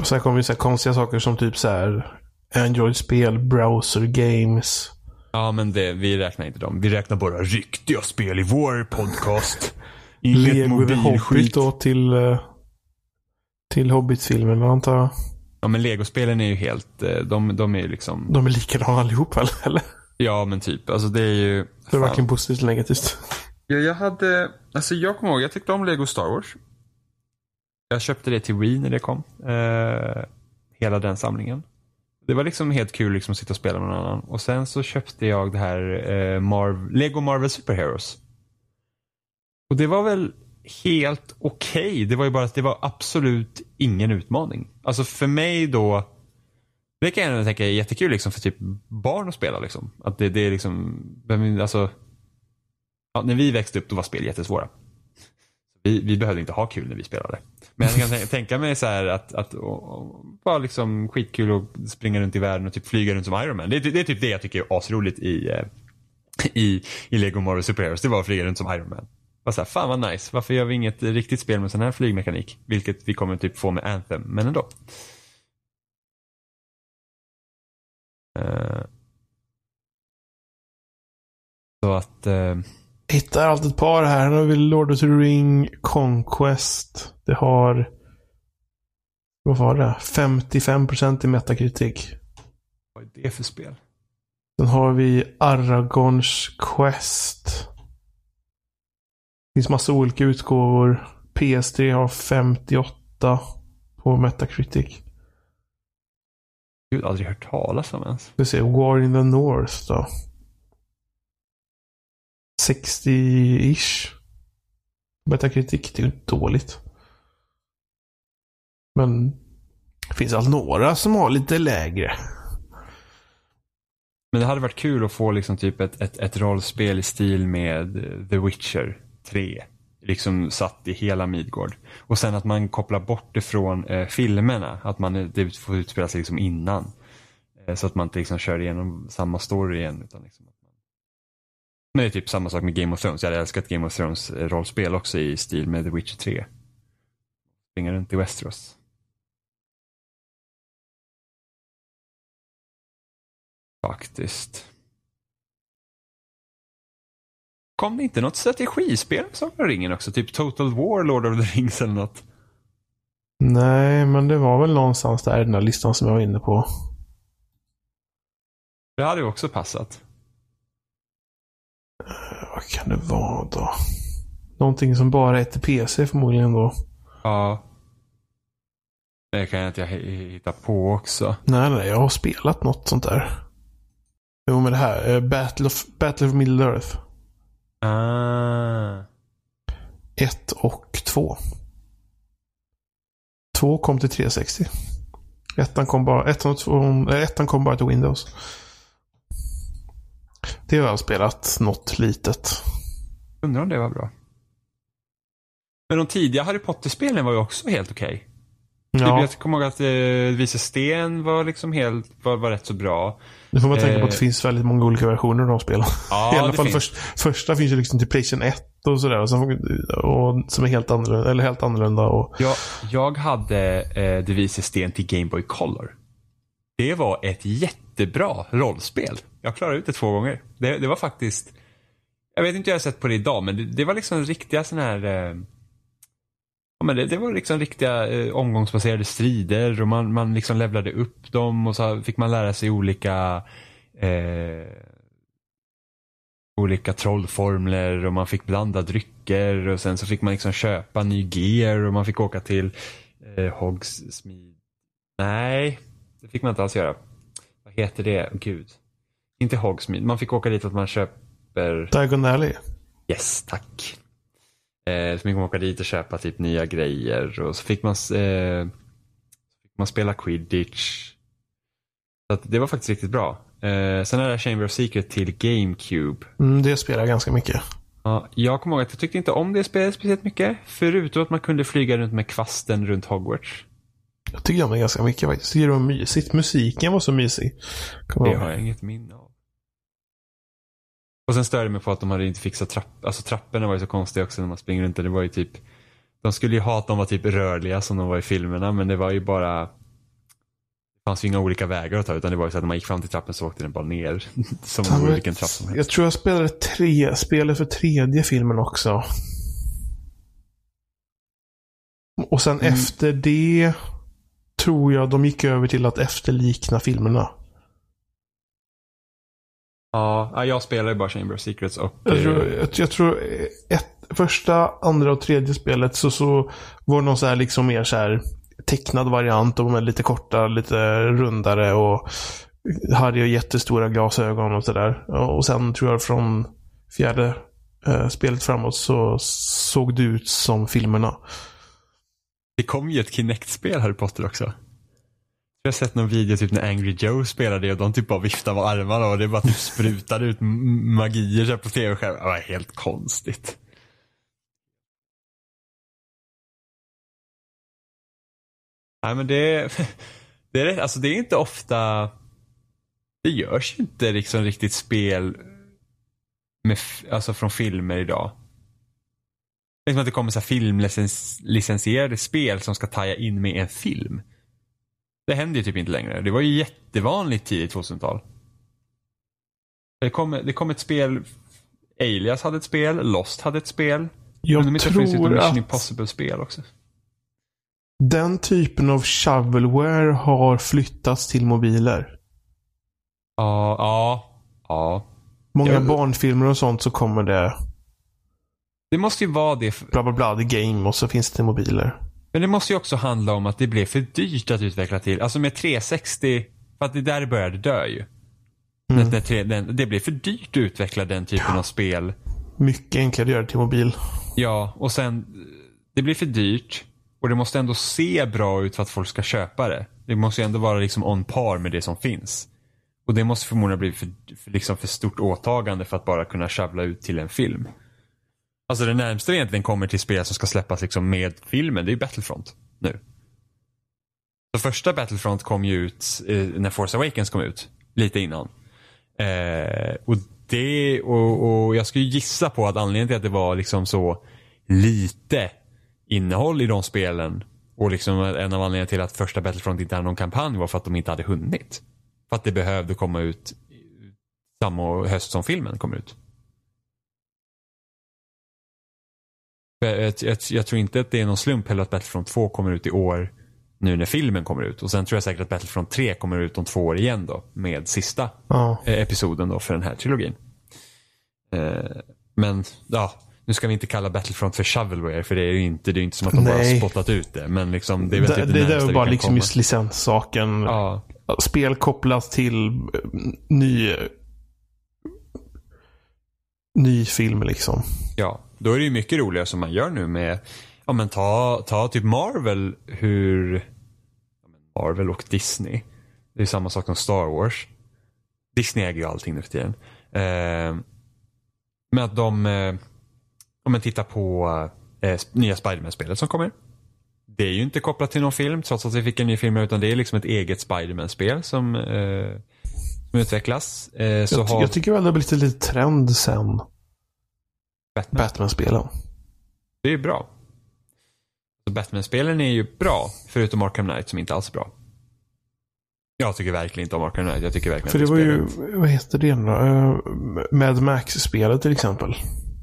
Och sen kommer det så konstiga saker som typ så här Android-spel, browser games. Ja, men det, vi räknar inte dem. Vi räknar bara riktiga spel i vår podcast. Inget mobilskit. Hobbit då till, eh, till Hobbit-filmen antar jag. Ja men legospelen är ju helt, eh, de, de är ju liksom, De är likadana allihop väl? Eller? ja men typ, alltså det är ju. Det är fan. varken positivt eller negativt. Ja, jag hade, alltså jag kommer ihåg, jag tyckte om Lego Star Wars. Jag köpte det till Wii när det kom. Eh, hela den samlingen. Det var liksom helt kul liksom att sitta och spela med någon annan. Och sen så köpte jag det här eh, Marv Lego Marvel Superheroes. Och det var väl helt okej. Det var ju bara att det var absolut ingen utmaning. Alltså för mig då, det kan jag tänka är jättekul liksom för typ barn att spela liksom. Att det, det är liksom, alltså, ja, när vi växte upp då var spel jättesvåra. Vi, vi behövde inte ha kul när vi spelade. Men jag kan tänka mig så här att, att vara bara liksom skitkul och springa runt i världen och typ flyga runt som Iron Man. Det, är- det är typ det jag tycker är asroligt i, eh, i, i Lego Marvel Super Heroes. Det var att flyga runt som Iron Man. Bara så här, fan vad nice. Varför gör vi inget riktigt spel med sån här flygmekanik? Vilket vi kommer typ få med Anthem, men ändå. Eh, så att, eh, Hittar allt ett par här. Nu har vi Lord of the Ring Conquest. Det har... Vad var det? 55% i Metacritic. vad är det för spel? Sen har vi Aragorns Quest. Finns massa olika utgåvor. PS3 har 58 på Metacritic. Gud, aldrig hört talas om ens. Vi ser War in the North då. 60-ish. Metacritic, det är ju dåligt. Men det finns allt några som har lite lägre. Men det hade varit kul att få liksom typ ett, ett, ett rollspel i stil med The Witcher 3. Liksom satt i hela Midgård. Och sen att man kopplar bort ifrån eh, filmerna. Att man eh, det får utspela sig liksom innan. Eh, så att man inte liksom kör igenom samma story igen. Utan liksom att man... Men det är typ samma sak med Game of Thrones. Jag hade älskat Game of Thrones-rollspel eh, också i stil med The Witcher 3. Springa runt i Westeros. Faktiskt. Kom det inte något strategispel med Sagan om ringen också? Typ Total War, Lord of the Rings eller något? Nej, men det var väl någonstans där i den här listan som jag var inne på. Det hade ju också passat. Vad kan det vara då? Någonting som bara är till PC förmodligen då. Ja. Det kan jag inte hi- hitta på också. Nej, nej, jag har spelat något sånt där. Jo, men det här. eh, Battle of, Battle of Middle Earth. Ah. 1 och 2. 2 kom till 360. Ettan kom bara, ettan och äh, ettan kom bara till Windows. Det har jag spelat något litet. Undrar om det var bra. Men de tidiga Harry Potter-spelen var ju också helt okej. Typ, Ja, Jag kommer ihåg att eh, Vise Sten var liksom helt, var, var rätt så bra. nu får man tänka på att det eh, finns väldigt många olika versioner av de spelen. Ja, I alla det fall finns. först, första finns ju liksom till Playstation 1 och sådär. Och, sen- och som är helt annorlunda. Eller helt annorlunda och, Jag, jag hade eh, Det Vise Sten till Game Boy Color. Det var ett jättebra rollspel. Jag klarade ut det två gånger. Det, det var faktiskt, jag vet inte hur jag har sett på det idag, men det, det var liksom riktiga sådana här eh, Ja, men det, det var liksom riktiga eh, omgångsbaserade strider och man, man liksom levlade upp dem och så fick man lära sig olika eh, olika trollformler och man fick blanda drycker och sen så fick man liksom köpa ny gear och man fick åka till eh, Hogsmeade. Nej, det fick man inte alls göra. Vad heter det? Gud. Inte Hogsmeade. Man fick åka dit att man köper Diagon Alley. Yes, tack. Eh, så man åka dit och köpa typ nya grejer och så fick man, eh, fick man spela quidditch. Så det var faktiskt riktigt bra. Eh, sen är det Chamber of Secret till GameCube. Mm, det spelar jag ganska mycket. Ja, jag kommer ihåg att jag tyckte inte om det spelet speciellt mycket. Förutom att man kunde flyga runt med kvasten runt Hogwarts. Jag tycker om det ganska mycket faktiskt. Det var mysigt. Musiken var så mysig. Kommer Det har jag inget minne av. Och sen störde jag mig på att de hade inte fixat trapp, alltså trapporna var ju så konstiga också när man springer runt. Det var ju typ, de skulle ju ha att de var typ rörliga som de var i filmerna men det var ju bara, det fanns ju inga olika vägar att ta utan det var ju så att när man gick fram till trappen så åkte den bara ner. som vore men- vilken trapp som helst. Jag tror jag spelade tre, spelet för tredje filmen också. Och sen Mm. efter det tror jag de gick över till att efterlikna filmerna. Ja, ja, jag spelar ju bara Chamber of Secrets och... Jag tror, eh, jag, jag tror ett, första, andra och tredje spelet så, så var det någon så här liksom mer så här tecknad variant. Och med lite korta, lite rundare och hade ju jättestora glasögon och sådär. Och sen tror jag från fjärde eh, spelet framåt så såg det ut som filmerna. Det kom ju ett Kinect-spel Harry Potter också. Jag har sett någon video typ när Angry Joe spelade det och de typ bara viftade med armarna och det bara typ sprutade ut magier så på tv-skärmen. Det var helt konstigt. Nej men det, det, är, alltså det är inte ofta, det görs ju inte liksom riktigt spel med, alltså från filmer idag. Liksom att det kommer så här filmlicensierade spel som ska taja in med en film. Det händer ju typ inte längre. Det var ju jättevanligt tidigt 2000-tal. Det kom, det kom ett spel, Alias hade ett spel, Lost hade ett spel. Jag Undrar om inte det finns ett tror Mission att Impossible-spel också. den typen av shovelware har flyttats till mobiler. Ja, ja, ja. Många Ja. barnfilmer och sånt så kommer det Det måste ju vara det. Bla bla bla, the game och så finns det mobiler. Men det måste ju också handla om att det blev för dyrt att utveckla till. Alltså med 360, för att det där det började dö ju. Mm. Tre- den, det blev för dyrt att utveckla den typen av spel. Mycket enklare att göra det till mobil. Ja, och sen det blir för dyrt och det måste ändå se bra ut för att folk ska köpa det. Det måste ju ändå vara liksom on par med det som finns. Och det måste förmodligen bli för, för, liksom för stort åtagande för att bara kunna sjabbla ut till en film. Alltså det närmsta vi egentligen kommer till spel som ska släppas liksom med filmen, det är ju Battlefront nu. Så första Battlefront kom ju ut eh, när Force Awakens kom ut, lite innan. Eh, och det, och, och jag skulle gissa på att anledningen till att det var liksom så lite innehåll i de spelen och liksom en av anledningarna till att första Battlefront inte hade någon kampanj var för att de inte hade hunnit. För att det behövde komma ut samma höst som filmen kom ut. Jag, jag, jag tror inte att det är någon slump heller att Battlefront 2 kommer ut i år nu när filmen kommer ut. Och sen tror jag säkert att Battlefront 3 kommer ut om två år igen då med sista Ja. eh, episoden då för den här trilogin. Eh, men ja, nu ska vi inte kalla Battlefront för shovelware för det är ju inte, det är inte som att de bara Nej. har spottat ut det. Men liksom, det är väl Det, typ det, det, är bara liksom komma. just licenssaken. Ja, Spel kopplat till eh, ny, ny film liksom. ja, då är det ju mycket roligare som man gör nu med, ja men ta, ta typ Marvel, hur, Marvel och Disney. Det är samma sak som Star Wars. Disney äger ju allting nu för tiden. Eh, men att de, eh, om man tittar på eh, nya Spiderman-spelet som kommer. Det är ju inte kopplat till någon film trots att vi fick en ny film utan det är liksom ett eget Spiderman-spel som, eh, som utvecklas. Eh, så Jag, har jag tycker väl det har blivit lite trend sen Batman. Batman-spelen. Det är ju bra. Batman-spelen är ju bra, förutom Arkham Knight som inte alls är bra. Jag tycker verkligen inte om Arkham Knight. Jag tycker verkligen För det var ju, vad heter det nu uh, Mad Max-spelet till exempel.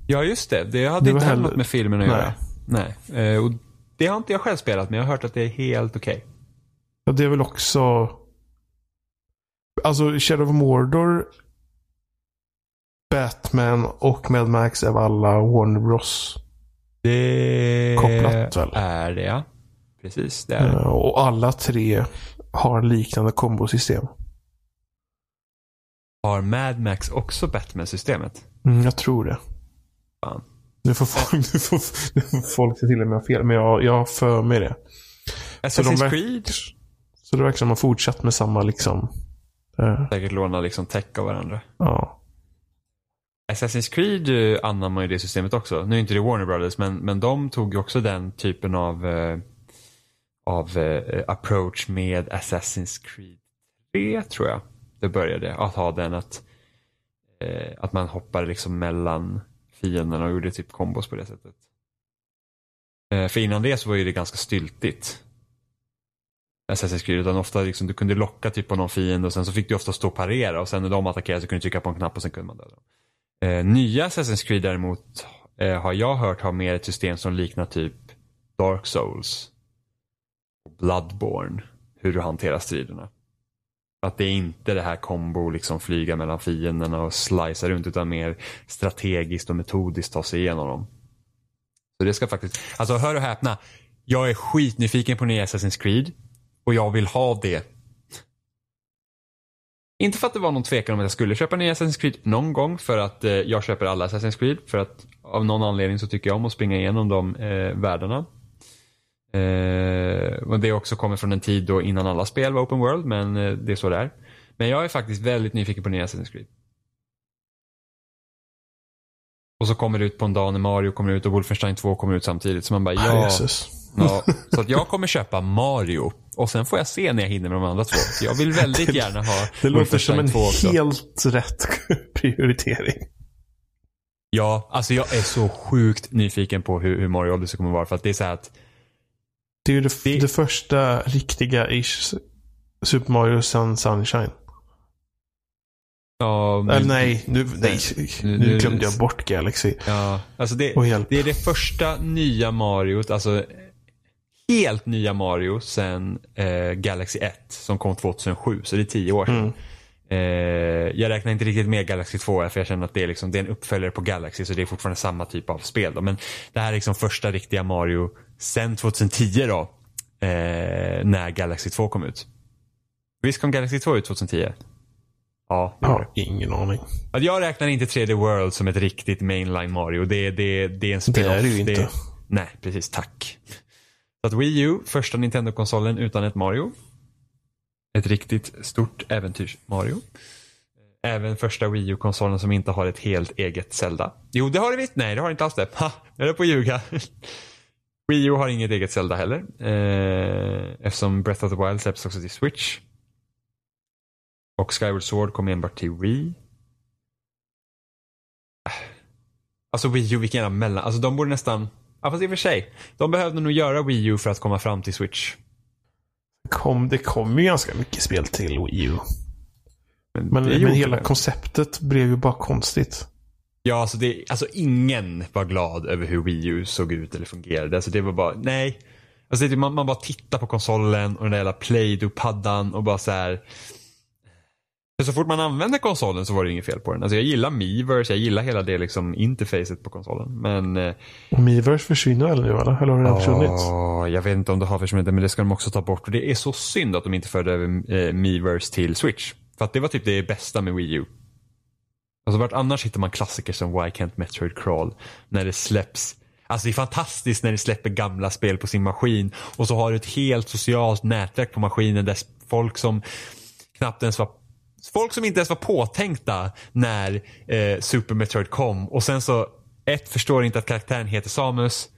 Ja, just det. Det hade Det inte heller något med filmen att göra. Nej. Eh, och det har inte jag själv spelat, men jag har hört att det är helt okej. Ja, det är väl också... Alltså Shadow of Mordor, Batman och Mad Max är väl alla Warner Bros. Det Kopplat väl? är det, ja. Precis, det är det. Eh, och alla tre har liknande kombosystem. Har Mad Max också Batman-systemet? Mm, jag tror det. Fan. Nu får folk, nu får, nu får folk se till om jag har fel, men jag, jag har för mig det. Assassin's verk- Creed Så det verkar som att de har fortsatt med samma liksom... eh, säkert lånar liksom tech av varandra. ja. Assassin's Creed eh, anammar ju det systemet också. Nu är inte det Warner Brothers, men, men de tog ju också den typen av, eh, av eh, approach med Assassin's Creed 3, tror jag. Det började, att ha den att, eh, att man hoppade liksom mellan fienderna och gjorde typ kombos på det sättet. Eh, för innan det så var ju det ganska styltigt. Assassin's Creed, utan ofta liksom, du kunde locka typ på någon fiende och sen så fick du ofta stå och parera och sen när de attackerade så kunde du trycka på en knapp och sen kunde man döda dem. Eh, nya Assassin's Creed däremot eh, har jag hört har mer ett system som liknar typ Dark Souls. Och Bloodborne. hur du hanterar striderna. Att det är inte det här kombo, liksom flyga mellan fienderna och slicea runt utan mer strategiskt och metodiskt ta sig igenom dem. Så det ska faktiskt, alltså hör och häpna. Jag är skitnyfiken på nya Assassin's Creed och jag vill ha det. Inte för att det var någon tvekan om att jag skulle köpa nya Assassin's Creed någon gång för att eh, jag köper alla Assassin's Creed för att av någon anledning så tycker jag om att springa igenom de eh, världarna. Eh, och det också kommer från en tid då innan alla spel var open world men eh, det är så det är. Men jag är faktiskt väldigt nyfiken på nya Assassin's Creed. Och så kommer det ut på en dag när Mario kommer ut och Wolfenstein 2 kommer ut samtidigt. Så man bara, ja. Jesus. ja. Så att jag kommer köpa Mario. Och sen får jag se när jag hinner med de andra två. Så jag vill väldigt gärna ha Det låter som en 2 också. helt rätt prioritering. Ja, alltså jag är så sjukt nyfiken på hur, hur Mario Odyssey kommer vara. För att det är så här att, Det är ju det, Det- det första riktiga ish Super Mario Sun Sunshine. Ja, men- Eller nej, nu, nej, Nu- glömde jag bort Galaxy. Ja, alltså det, det är det första nya Mario, alltså helt nya Mario sen eh, Galaxy 1 som kom 2007, så det är tio år sedan. Mm. Eh, jag räknar inte riktigt med Galaxy 2 här, för jag känner att det är, liksom, det är en uppföljare på Galaxy så det är fortfarande samma typ av spel. Då. Men det här är liksom första riktiga Mario sen 2010 då. Eh, när Galaxy 2 kom ut. Visst kom Galaxy 2 ut 2010? Ja, det Jag det. har ingen aning. Att jag räknar inte 3D World som ett riktigt mainline Mario. Det, det, det är en Det spin-off. är det ju inte. nej, precis. Tack. Så att Wii U, första Nintendo-konsolen utan ett Mario. Ett riktigt stort äventyrs-Mario. Även första Wii U-konsolen som inte har ett helt eget Zelda. Jo, det har det visst. Nej, det har det inte alls det. Ha, jag är på att ljuga. Wii U har inget eget Zelda heller. Eh, eftersom Breath of the Wild släpps också till Switch. Och Skyward Sword kom enbart till Wii. Alltså Wii U, vilken jävla mellan... Alltså de borde nästan... Ja fast i och för sig. De behövde nog göra Wii U för att komma fram till Switch. Kom, det kom ju ganska mycket spel till Wii U. Men, men gjorde hela det. konceptet blev ju bara konstigt. Ja, alltså, det, alltså ingen var glad över hur Wii U såg ut eller fungerade. Alltså det var bara, nej. Alltså det, man, man bara tittar på konsolen och den där jävla Play-Doh-paddan och bara så här. För så fort man använde konsolen så var det inget fel på den. Alltså jag gillar Miiverse, jag gillar hela det liksom interfacet på konsolen. Men eh, Och Miiverse försvinner väl nu eller? Eller har det redan försvunnit? jag vet inte om det har försvunnit men det ska de också ta bort. Och det är så synd att de inte förde över eh, Miiverse till Switch. För att det var typ det bästa med Wii U. Alltså vart annars hittar man klassiker som Why Can't Metroid Crawl när det släpps. Alltså det är fantastiskt när det släpper gamla spel på sin maskin och så har du ett helt socialt nätverk på maskinen där folk som knappt ens var Folk som inte ens var påtänkta när eh, Super Metroid kom och sen så ett förstår inte att karaktären heter Samus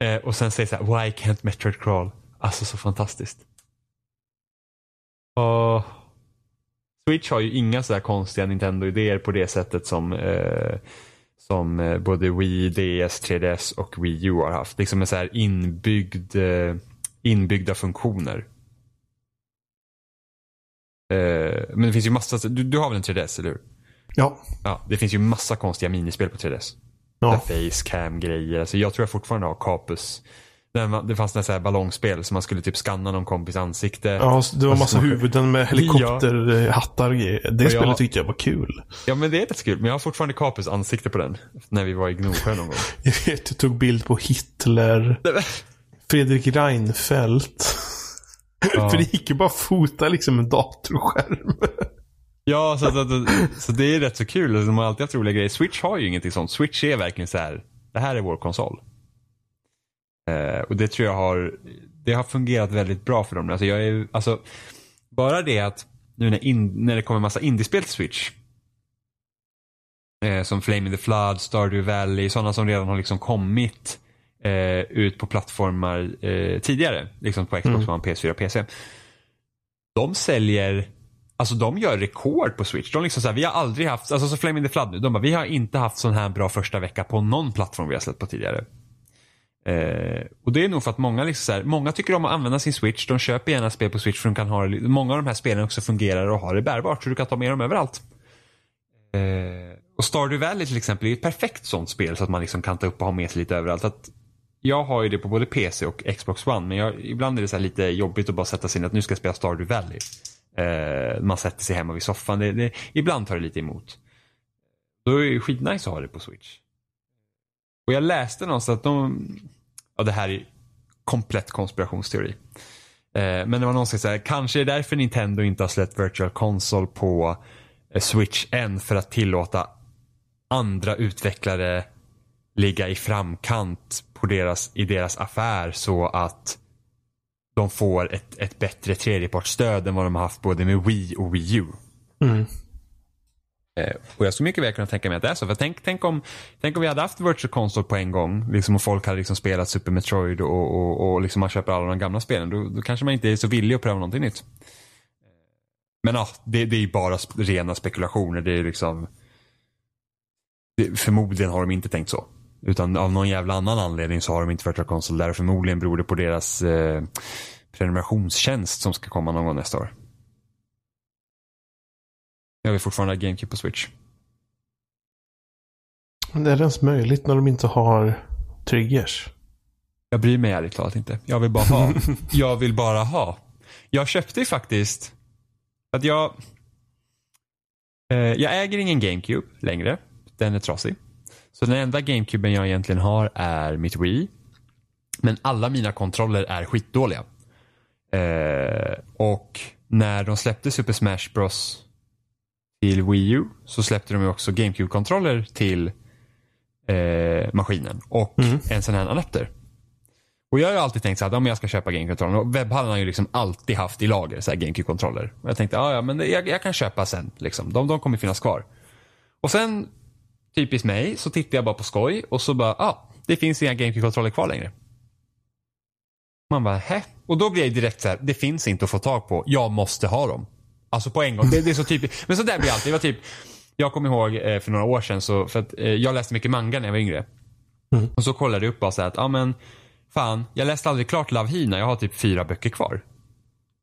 eh, och sen säger så här Why can't Metroid Crawl? Alltså så fantastiskt. Och Switch har ju inga så här konstiga Nintendo-idéer på det sättet som, eh, som eh, både Wii, DS, 3DS och Wii U har haft. Liksom med så här inbyggd, eh, inbyggda funktioner. Eh, men det finns ju massa, du, du har väl en 3DS, eller hur? Ja. Ja, det finns ju massa konstiga minispel på 3DS. Ja. Facecam-grejer. Alltså jag tror jag fortfarande har Capus. Det fanns några ballongspel som man skulle typ skanna någon kompis ansikte. ja, så det var Och massa så- huvuden med helikopterhattar grejer. Det Och jag- spelet tyckte jag var kul. Ja men det är rätt kul. Men jag har fortfarande Capus ansikte på den. När vi var i Gnosjö någon gång. Jag vet, jag tog bild på Hitler, Fredrik Reinfeldt. Ja. För det gick ju bara att fota liksom en datorskärm. Ja, så, så, så, så det är rätt så kul. De har alltid haft roliga grejer. Switch har ju ingenting sånt. Switch är verkligen så här. Det här är vår konsol. Eh, och det tror jag har, det har fungerat väldigt bra för dem. Alltså jag är, alltså, bara det att nu när, in, när det kommer massa indiespel till Switch. Eh, som Flame in the Flood, Stardew Valley, sådana som redan har liksom kommit eh, ut på plattformar eh, tidigare. Liksom på Xbox Mm. One, PS4 och PC. De säljer Alltså de gör rekord på Switch. De liksom så här, vi har aldrig haft, alltså så Flame in the Flood nu, de bara, vi har inte haft sån här bra första vecka på någon plattform vi har släppt på tidigare. Eh, och det är nog för att många liksom så här, många tycker om att använda sin Switch, de köper gärna spel på Switch för de kan ha många av de här spelen också fungerar och har det bärbart så du kan ta med dem överallt. Eh, och Stardew Valley till exempel är ett perfekt sånt spel så att man liksom kan ta upp och ha med sig lite överallt. Att jag har ju det på både PC och Xbox One. Men jag, ibland är det så lite jobbigt att bara sätta sig in att nu ska jag spela Stardew Valley. Eh, man sätter sig hemma vid soffan. Det, det, ibland tar det lite emot. Då är det skitnice att ha det på Switch. Och jag läste någonstans att de, ja det här är komplett konspirationsteori. Eh, men det var någon som sa kanske är det därför Nintendo inte har släppt Virtual Console på eh, Switch än för att tillåta andra utvecklare ligga i framkant på deras, i deras affär så att de får ett, ett bättre tredjepartsstöd än vad de har haft både med Wii och Wii U. Mm. Eh, och jag skulle mycket väl kunna tänka mig att det är så. För tänk, tänk, om, tänk om vi hade haft Virtual Console på en gång. Liksom, och folk hade liksom spelat Super Metroid och, och, och liksom man köper alla de gamla spelen. Då, då kanske man inte är så villig att pröva någonting nytt. Men ja, det, det är bara rena spekulationer. Det är liksom det, Förmodligen har de inte tänkt så. Utan av någon jävla annan anledning så har de inte Virtual Console där. Förmodligen beror det på deras eh, prenumerationstjänst som ska komma någon gång nästa år. Jag vill fortfarande ha GameCube på Switch. Men är det ens möjligt när de inte har triggers? Jag bryr mig ärligt talat inte. Jag vill bara ha. jag vill bara ha. Jag köpte ju faktiskt att jag eh, jag äger ingen GameCube längre. Den är trasig. Så den enda GameCuben jag egentligen har är mitt Wii. Men alla mina kontroller är skitdåliga. Eh, och när de släppte Super Smash Bros till Wii U så släppte de också GameCube-kontroller till eh, maskinen och mm. en sån här adapter. Och jag har ju alltid tänkt så att om jag ska köpa GameCube-kontroller och webbhallen har ju liksom alltid haft i lager så GameCube-kontroller. Och jag tänkte ja men jag, jag, kan köpa sen. Liksom. De, de kommer finnas kvar. Och sen, typiskt mig, så tittar jag bara på skoj och så bara, ja, ah, det finns inga GameCube-kontroller kvar längre. Man bara, hä? Och då blir jag direkt så här, det finns inte att få tag på. Jag måste ha dem. Alltså på en gång. Det, det är så typiskt. Men så där blir det alltid. Det var typ, jag kommer ihåg eh, för några år sedan, så, för att, eh, jag läste mycket manga när jag var yngre. Mm. Och så kollade jag upp och sa att, ja men, fan, jag läste aldrig klart Love Hina. Jag har typ fyra böcker kvar.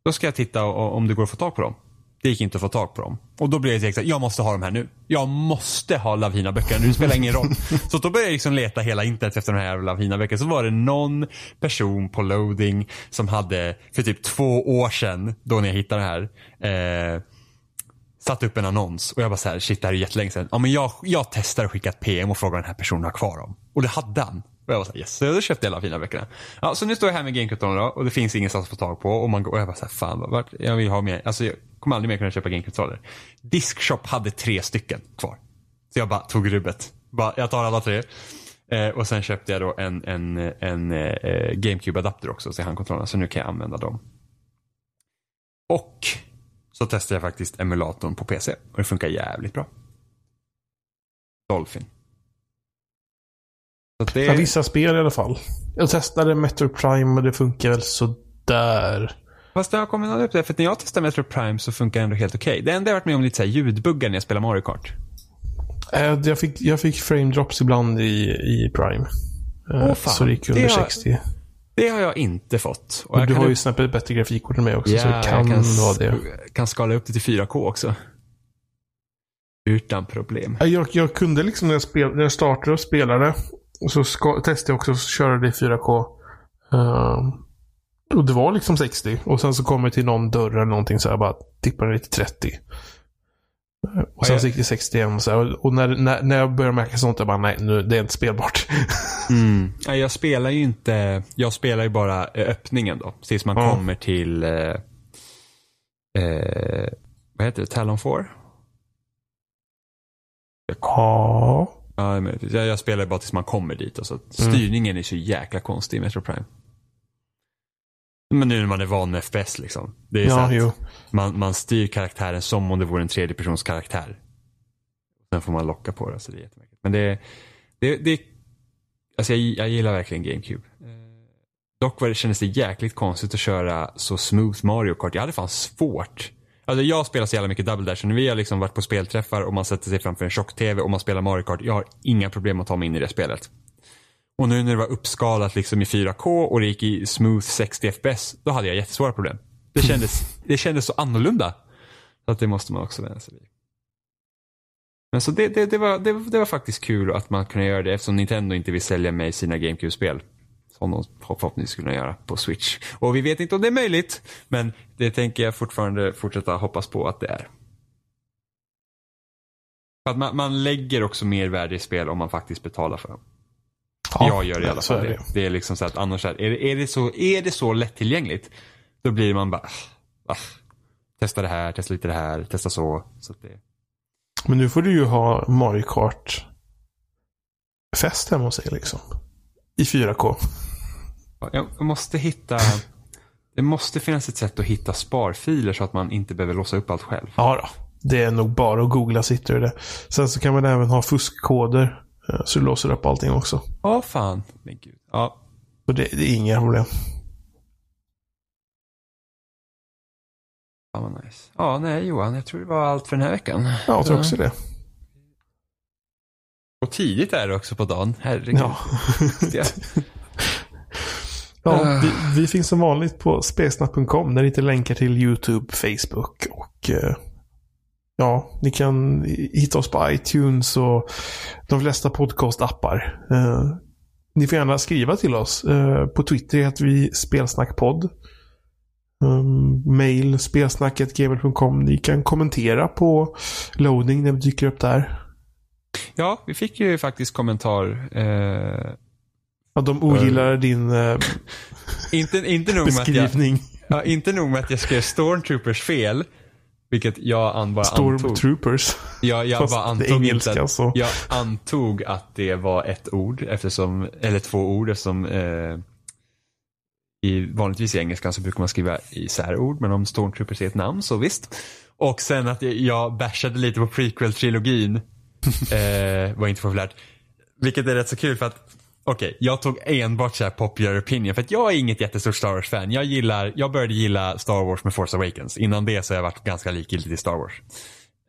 Då ska jag titta om det går att få tag på dem. Det gick inte att få tag på dem. Och då blev jag direkt såhär, jag måste ha dem här nu. Jag måste ha Lavina-böckerna nu, det spelar ingen roll. så då började jag liksom leta hela internet efter de här Lavina-böckerna. Så var det någon person på loading som hade, för typ två år sedan, då när jag hittade det här, eh, satt upp en annons. Och jag bara såhär, shit det här är jättelänge sedan. Ja men jag, jag testar att skicka ett PM och fråga den här personen har kvar dem. Och det hade han. Och jag var såhär, yes. Då köpte jag alla fina böckerna. Ja, så nu står jag här med GameCube och det finns ingenstans att få tag på. Och, man, och jag bara såhär, fan vart, jag vill ha mer. Alltså jag kommer aldrig mer kunna köpa GameCube-kontroller. Diskshop hade tre stycken kvar. Så jag bara tog rubbet. Bara, jag tar alla tre. Eh, och sen köpte jag då en, en, en eh, GameCube-adapter också till handkontrollerna. Så nu kan jag använda dem. Och så testade jag faktiskt emulatorn på PC. Och det funkar jävligt bra. Dolphin. Det... Ja, vissa spel i alla fall. Jag testade Metro Prime och det funkar väl sådär. Fast det har kommit något upp där, för när jag testar Metro Prime så funkar det ändå helt okej. Okay. Det enda jag varit med om lite så här ljudbuggar när jag spelar Mario Kart. Äh, jag fick, jag fick frame drops ibland i, i Prime. Oh, fan. Så det gick under det har, 60. Det har jag inte fått. Och du har ju snabbt ett bättre grafikkort än mig också, ja, så det kan, kan vara det. kan skala upp det till 4K också. Utan problem. Jag, jag kunde liksom när jag, spel, när jag startade och spelade, och så ska, testade jag också att köra det i 4K. Uh, ehm, och det var liksom 60. Och sen så kommer jag till någon dörr eller någonting så jag bara tippade det till 30. Och sen så gick det 61 så här, och när, när, när jag började märka sånt, jag bara nej, nu, det är inte spelbart. mm. Jag spelar ju inte, jag spelar ju bara eh, öppningen då. Tills man ja. kommer till, eh, eh, vad heter det, Talon 4? Ja. Ja, jag, jag spelar bara tills man kommer dit. Och så. Mm. Styrningen är så jäkla konstig i Metro Prime. Men nu när man är van med FPS liksom. Det är ja, så man, man styr karaktären som om det vore en tredjepersons karaktär. Sen får man locka på det, så det är jättemärkligt. Men det, det, det alltså jag, jag gillar verkligen GameCube. Eh, dock var det, kändes det jäkligt konstigt att köra så smooth Mario Kart. Jag hade fan svårt. Alltså jag spelar så jävla mycket Double Dash. När vi har liksom varit på spelträffar och man sätter sig framför en tjock-tv och man spelar Mario Kart. Jag har inga problem att ta mig in i det spelet. Och nu när det var uppskalat liksom i 4K och det gick i smooth 60 FPS, då hade jag jättesvåra problem. Det kändes, det kändes så annorlunda. Så att det måste man också vänja sig vid. Men så det, det, det, var, det, det var faktiskt kul att man kunde göra det eftersom Nintendo inte vill sälja mig sina GameCube-spel. Som de förhoppningsvis skulle göra på Switch. Och vi vet inte om det är möjligt. Men det tänker jag fortfarande fortsätta hoppas på att det är. För att man, man lägger också mer värde i spel om man faktiskt betalar för dem. Ja, jag gör i alla fall är det. Det är liksom så att annars är, är, det, är, det så, är det så lättillgängligt. Då blir man bara, ah, testa det här, testa lite det här, testa så. så att det... Men nu får du ju ha Mario Kart fest hemma hos dig liksom. I 4K. Jag måste hitta, det måste finnas ett sätt att hitta sparfiler så att man inte behöver låsa upp allt själv. Ja då. Det är nog bara att googla sitter det. Sen så kan man även ha fuskkoder. eh, Så du låser upp allting också. Ja, fan. Men gud. Ja, Så det, det är inga problem. fan vad nice. Ja, nej Johan, jag tror det var allt för den här veckan. Ja, jag tror också det. Och tidigt är det också på dagen. Herregud. Ja. Ja. Ja, vi, vi finns som vanligt på spelsnack.com där ni hittar länkar till YouTube, Facebook och eh, ja, ni kan hitta oss på iTunes och de flesta podcastappar. Eh, ni får gärna skriva till oss. Eh, på Twitter heter vi spelsnackpodd. Um, mail spelsnacket.gmail.com. Ni kan kommentera på loading när vi dyker upp där. ja, vi fick ju faktiskt kommentar. Eh, Ja, de ogillar din eh, inte, inte, nog med att jag, beskrivning. ja, inte nog med att jag skrev Stormtroopers fel. Vilket jag an, bara antog. Stormtroopers. Jag, jag Fast bara det är antog engelska, inte att, så. Jag antog att det var ett ord, eftersom, eller två ord eftersom eh, i, vanligtvis i engelskan så brukar man skriva isär ord, men om Stormtroopers är ett namn så visst. Och sen att jag, jag bashade lite på prequel-trilogin. eh, var inte populärt. Vilket är rätt så kul för att Okej, jag tog enbart så här popular opinion för att jag är inget jättestort Star Wars-fan. Jag, gillar, jag började gilla Star Wars med Force Awakens. Innan det så har jag varit ganska likgiltig till Star Wars.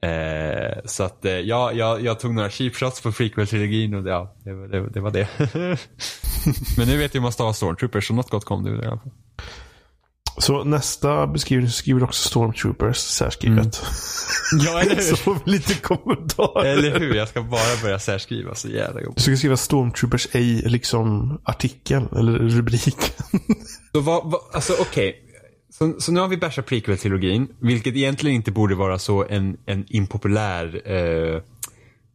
Eh, så att eh, ja, jag, jag tog några cheap shots på prequel-trilogin och det, ja, det, var- det, det var det. Men nu vet jag hur man stavar Stormtroopers så något gott kom det det i alla fall. Så nästa beskrivning så skriver också Stormtroopers särskrivet. Ja, eller hur? så får vi lite kommentarer. Eller hur? Jag ska bara börja särskriva så jävla jobbigt. Du ska skriva Stormtroopers ej liksom artikeln eller rubriken. Så vad, vad alltså okej. Så, så nu har vi bashat prequel-trilogin, vilket egentligen inte borde vara så en, en impopulär eh,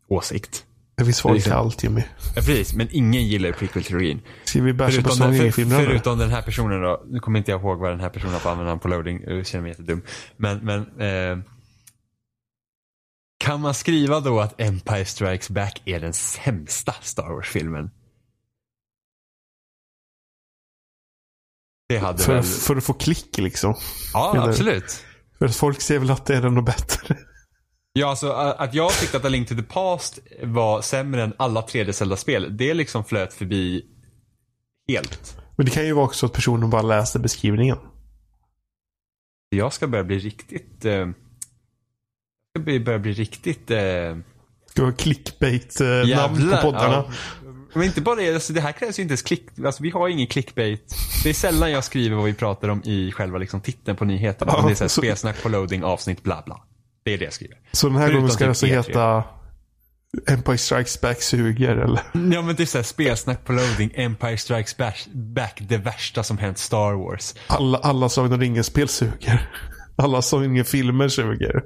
åsikt. Det finns folk till allt Jimmy. Ja, precis, men ingen gillar prequel-trilogin. Ska vi basha på den, i för, förutom den här personen då. Nu kommer inte jag ihåg vad den här personen har för användare på loading. Jag känner mig jättedum. Men, men eh, kan man skriva då att Empire Strikes Back är den sämsta Star Wars-filmen? Det hade För, väl... för att få klick liksom. Ja, absolut. För att folk ser väl att det är något bättre. Ja, alltså att jag tyckte att A Link to the Past var sämre än alla 3D Zelda-spel, det liksom flöt förbi helt. Men det kan ju vara också att personen bara läste beskrivningen. Jag ska börja bli riktigt... Eh, jag ska börja bli riktigt... Eh, ska vara clickbait-namn på poddarna. Ja. Men inte bara det, alltså det här krävs ju inte ens klick... Alltså vi har ingen clickbait. Det är sällan jag skriver vad vi pratar om i själva liksom titeln på nyheterna. Ja, det är så här, så- spelsnack på loading, avsnitt bla bla. Det är det jag skriver. Så den här Förutom gången ska typ det alltså E3. heta Empire Strikes Back suger eller? Ja men typ såhär spelsnack på loading, Empire Strikes Back, back det värsta som hänt Star Wars. Alla, alla Sagan om ringen-spel suger. Alla Sagan om ringen-filmer suger.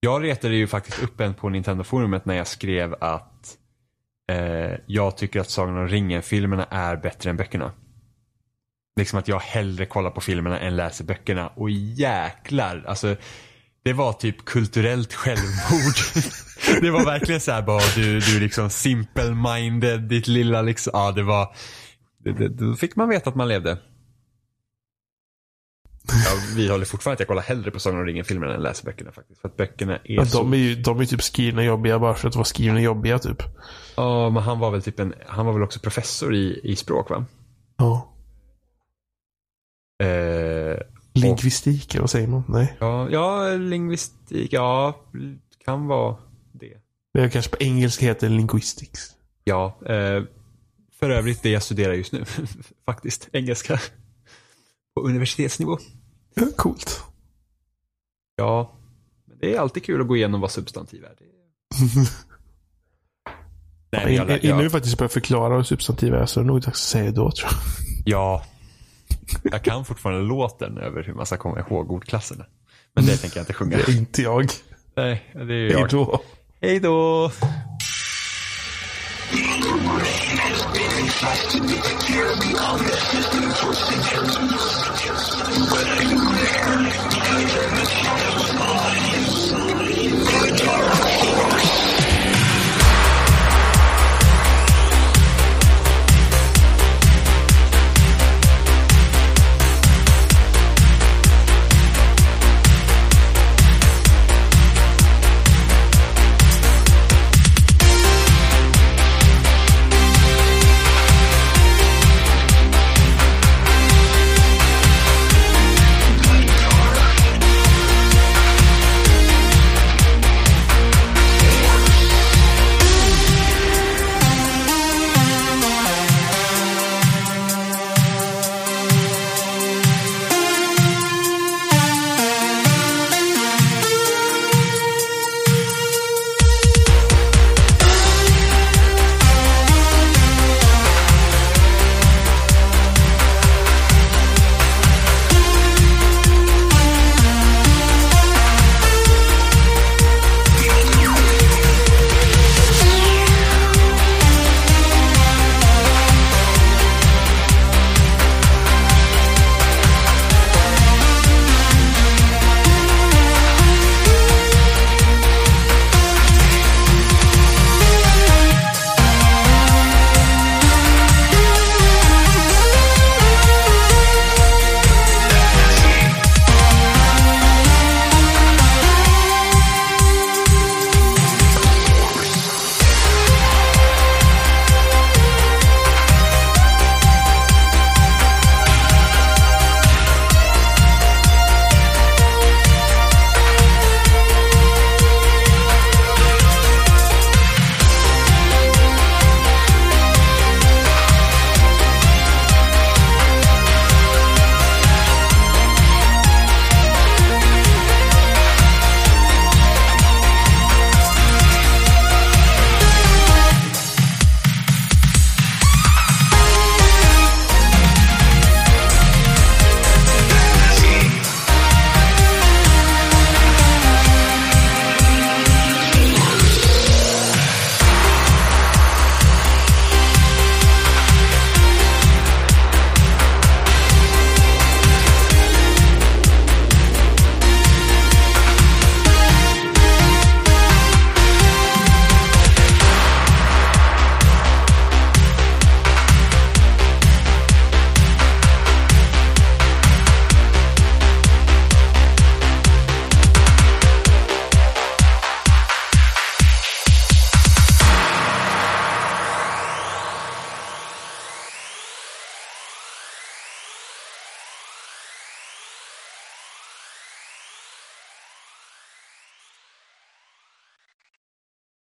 Jag retade ju faktiskt upp en på Nintendo-forumet när jag skrev att eh, jag tycker att Sagan om ringen-filmerna är bättre än böckerna. Liksom att jag hellre kollar på filmerna än läser böckerna. Och jäklar, alltså det var typ kulturellt självmord. det var verkligen så här bara du, du är liksom simple-minded, ditt lilla liksom, ja det var, det, det, då fick man veta att man levde. Jag vidhåller fortfarande att jag kollar hellre på Sagan om ringen-filmerna än läser böckerna faktiskt. För att böckerna är Ja, så... de är ju de är typ skrivna jobbiga bara för att vara skrivna jobbiga typ. Ja, men han var väl typ en, han var väl också professor i, i språk va? Ja. Eh, Lingvistik, eller vad säger man? Nej. ja, ja, lingvistik, ja, kan vara det. Det är kanske på engelska heter linguistics. Ja, eh, för övrigt det jag studerar just nu, faktiskt, engelska. På universitetsnivå. Ja, coolt. Ja, men det är alltid kul att gå igenom vad substantiv är. Det. Nej, jag, In- Innan vi jag, faktiskt börjar förklara vad substantiv är så är det nog dags att säga det då tror jag. ja, jag kan fortfarande låten över hur man ska komma ihåg ordklasserna. Men det tänker jag inte sjunga. Det är inte jag. Nej, det är ju Hej då. Hej då!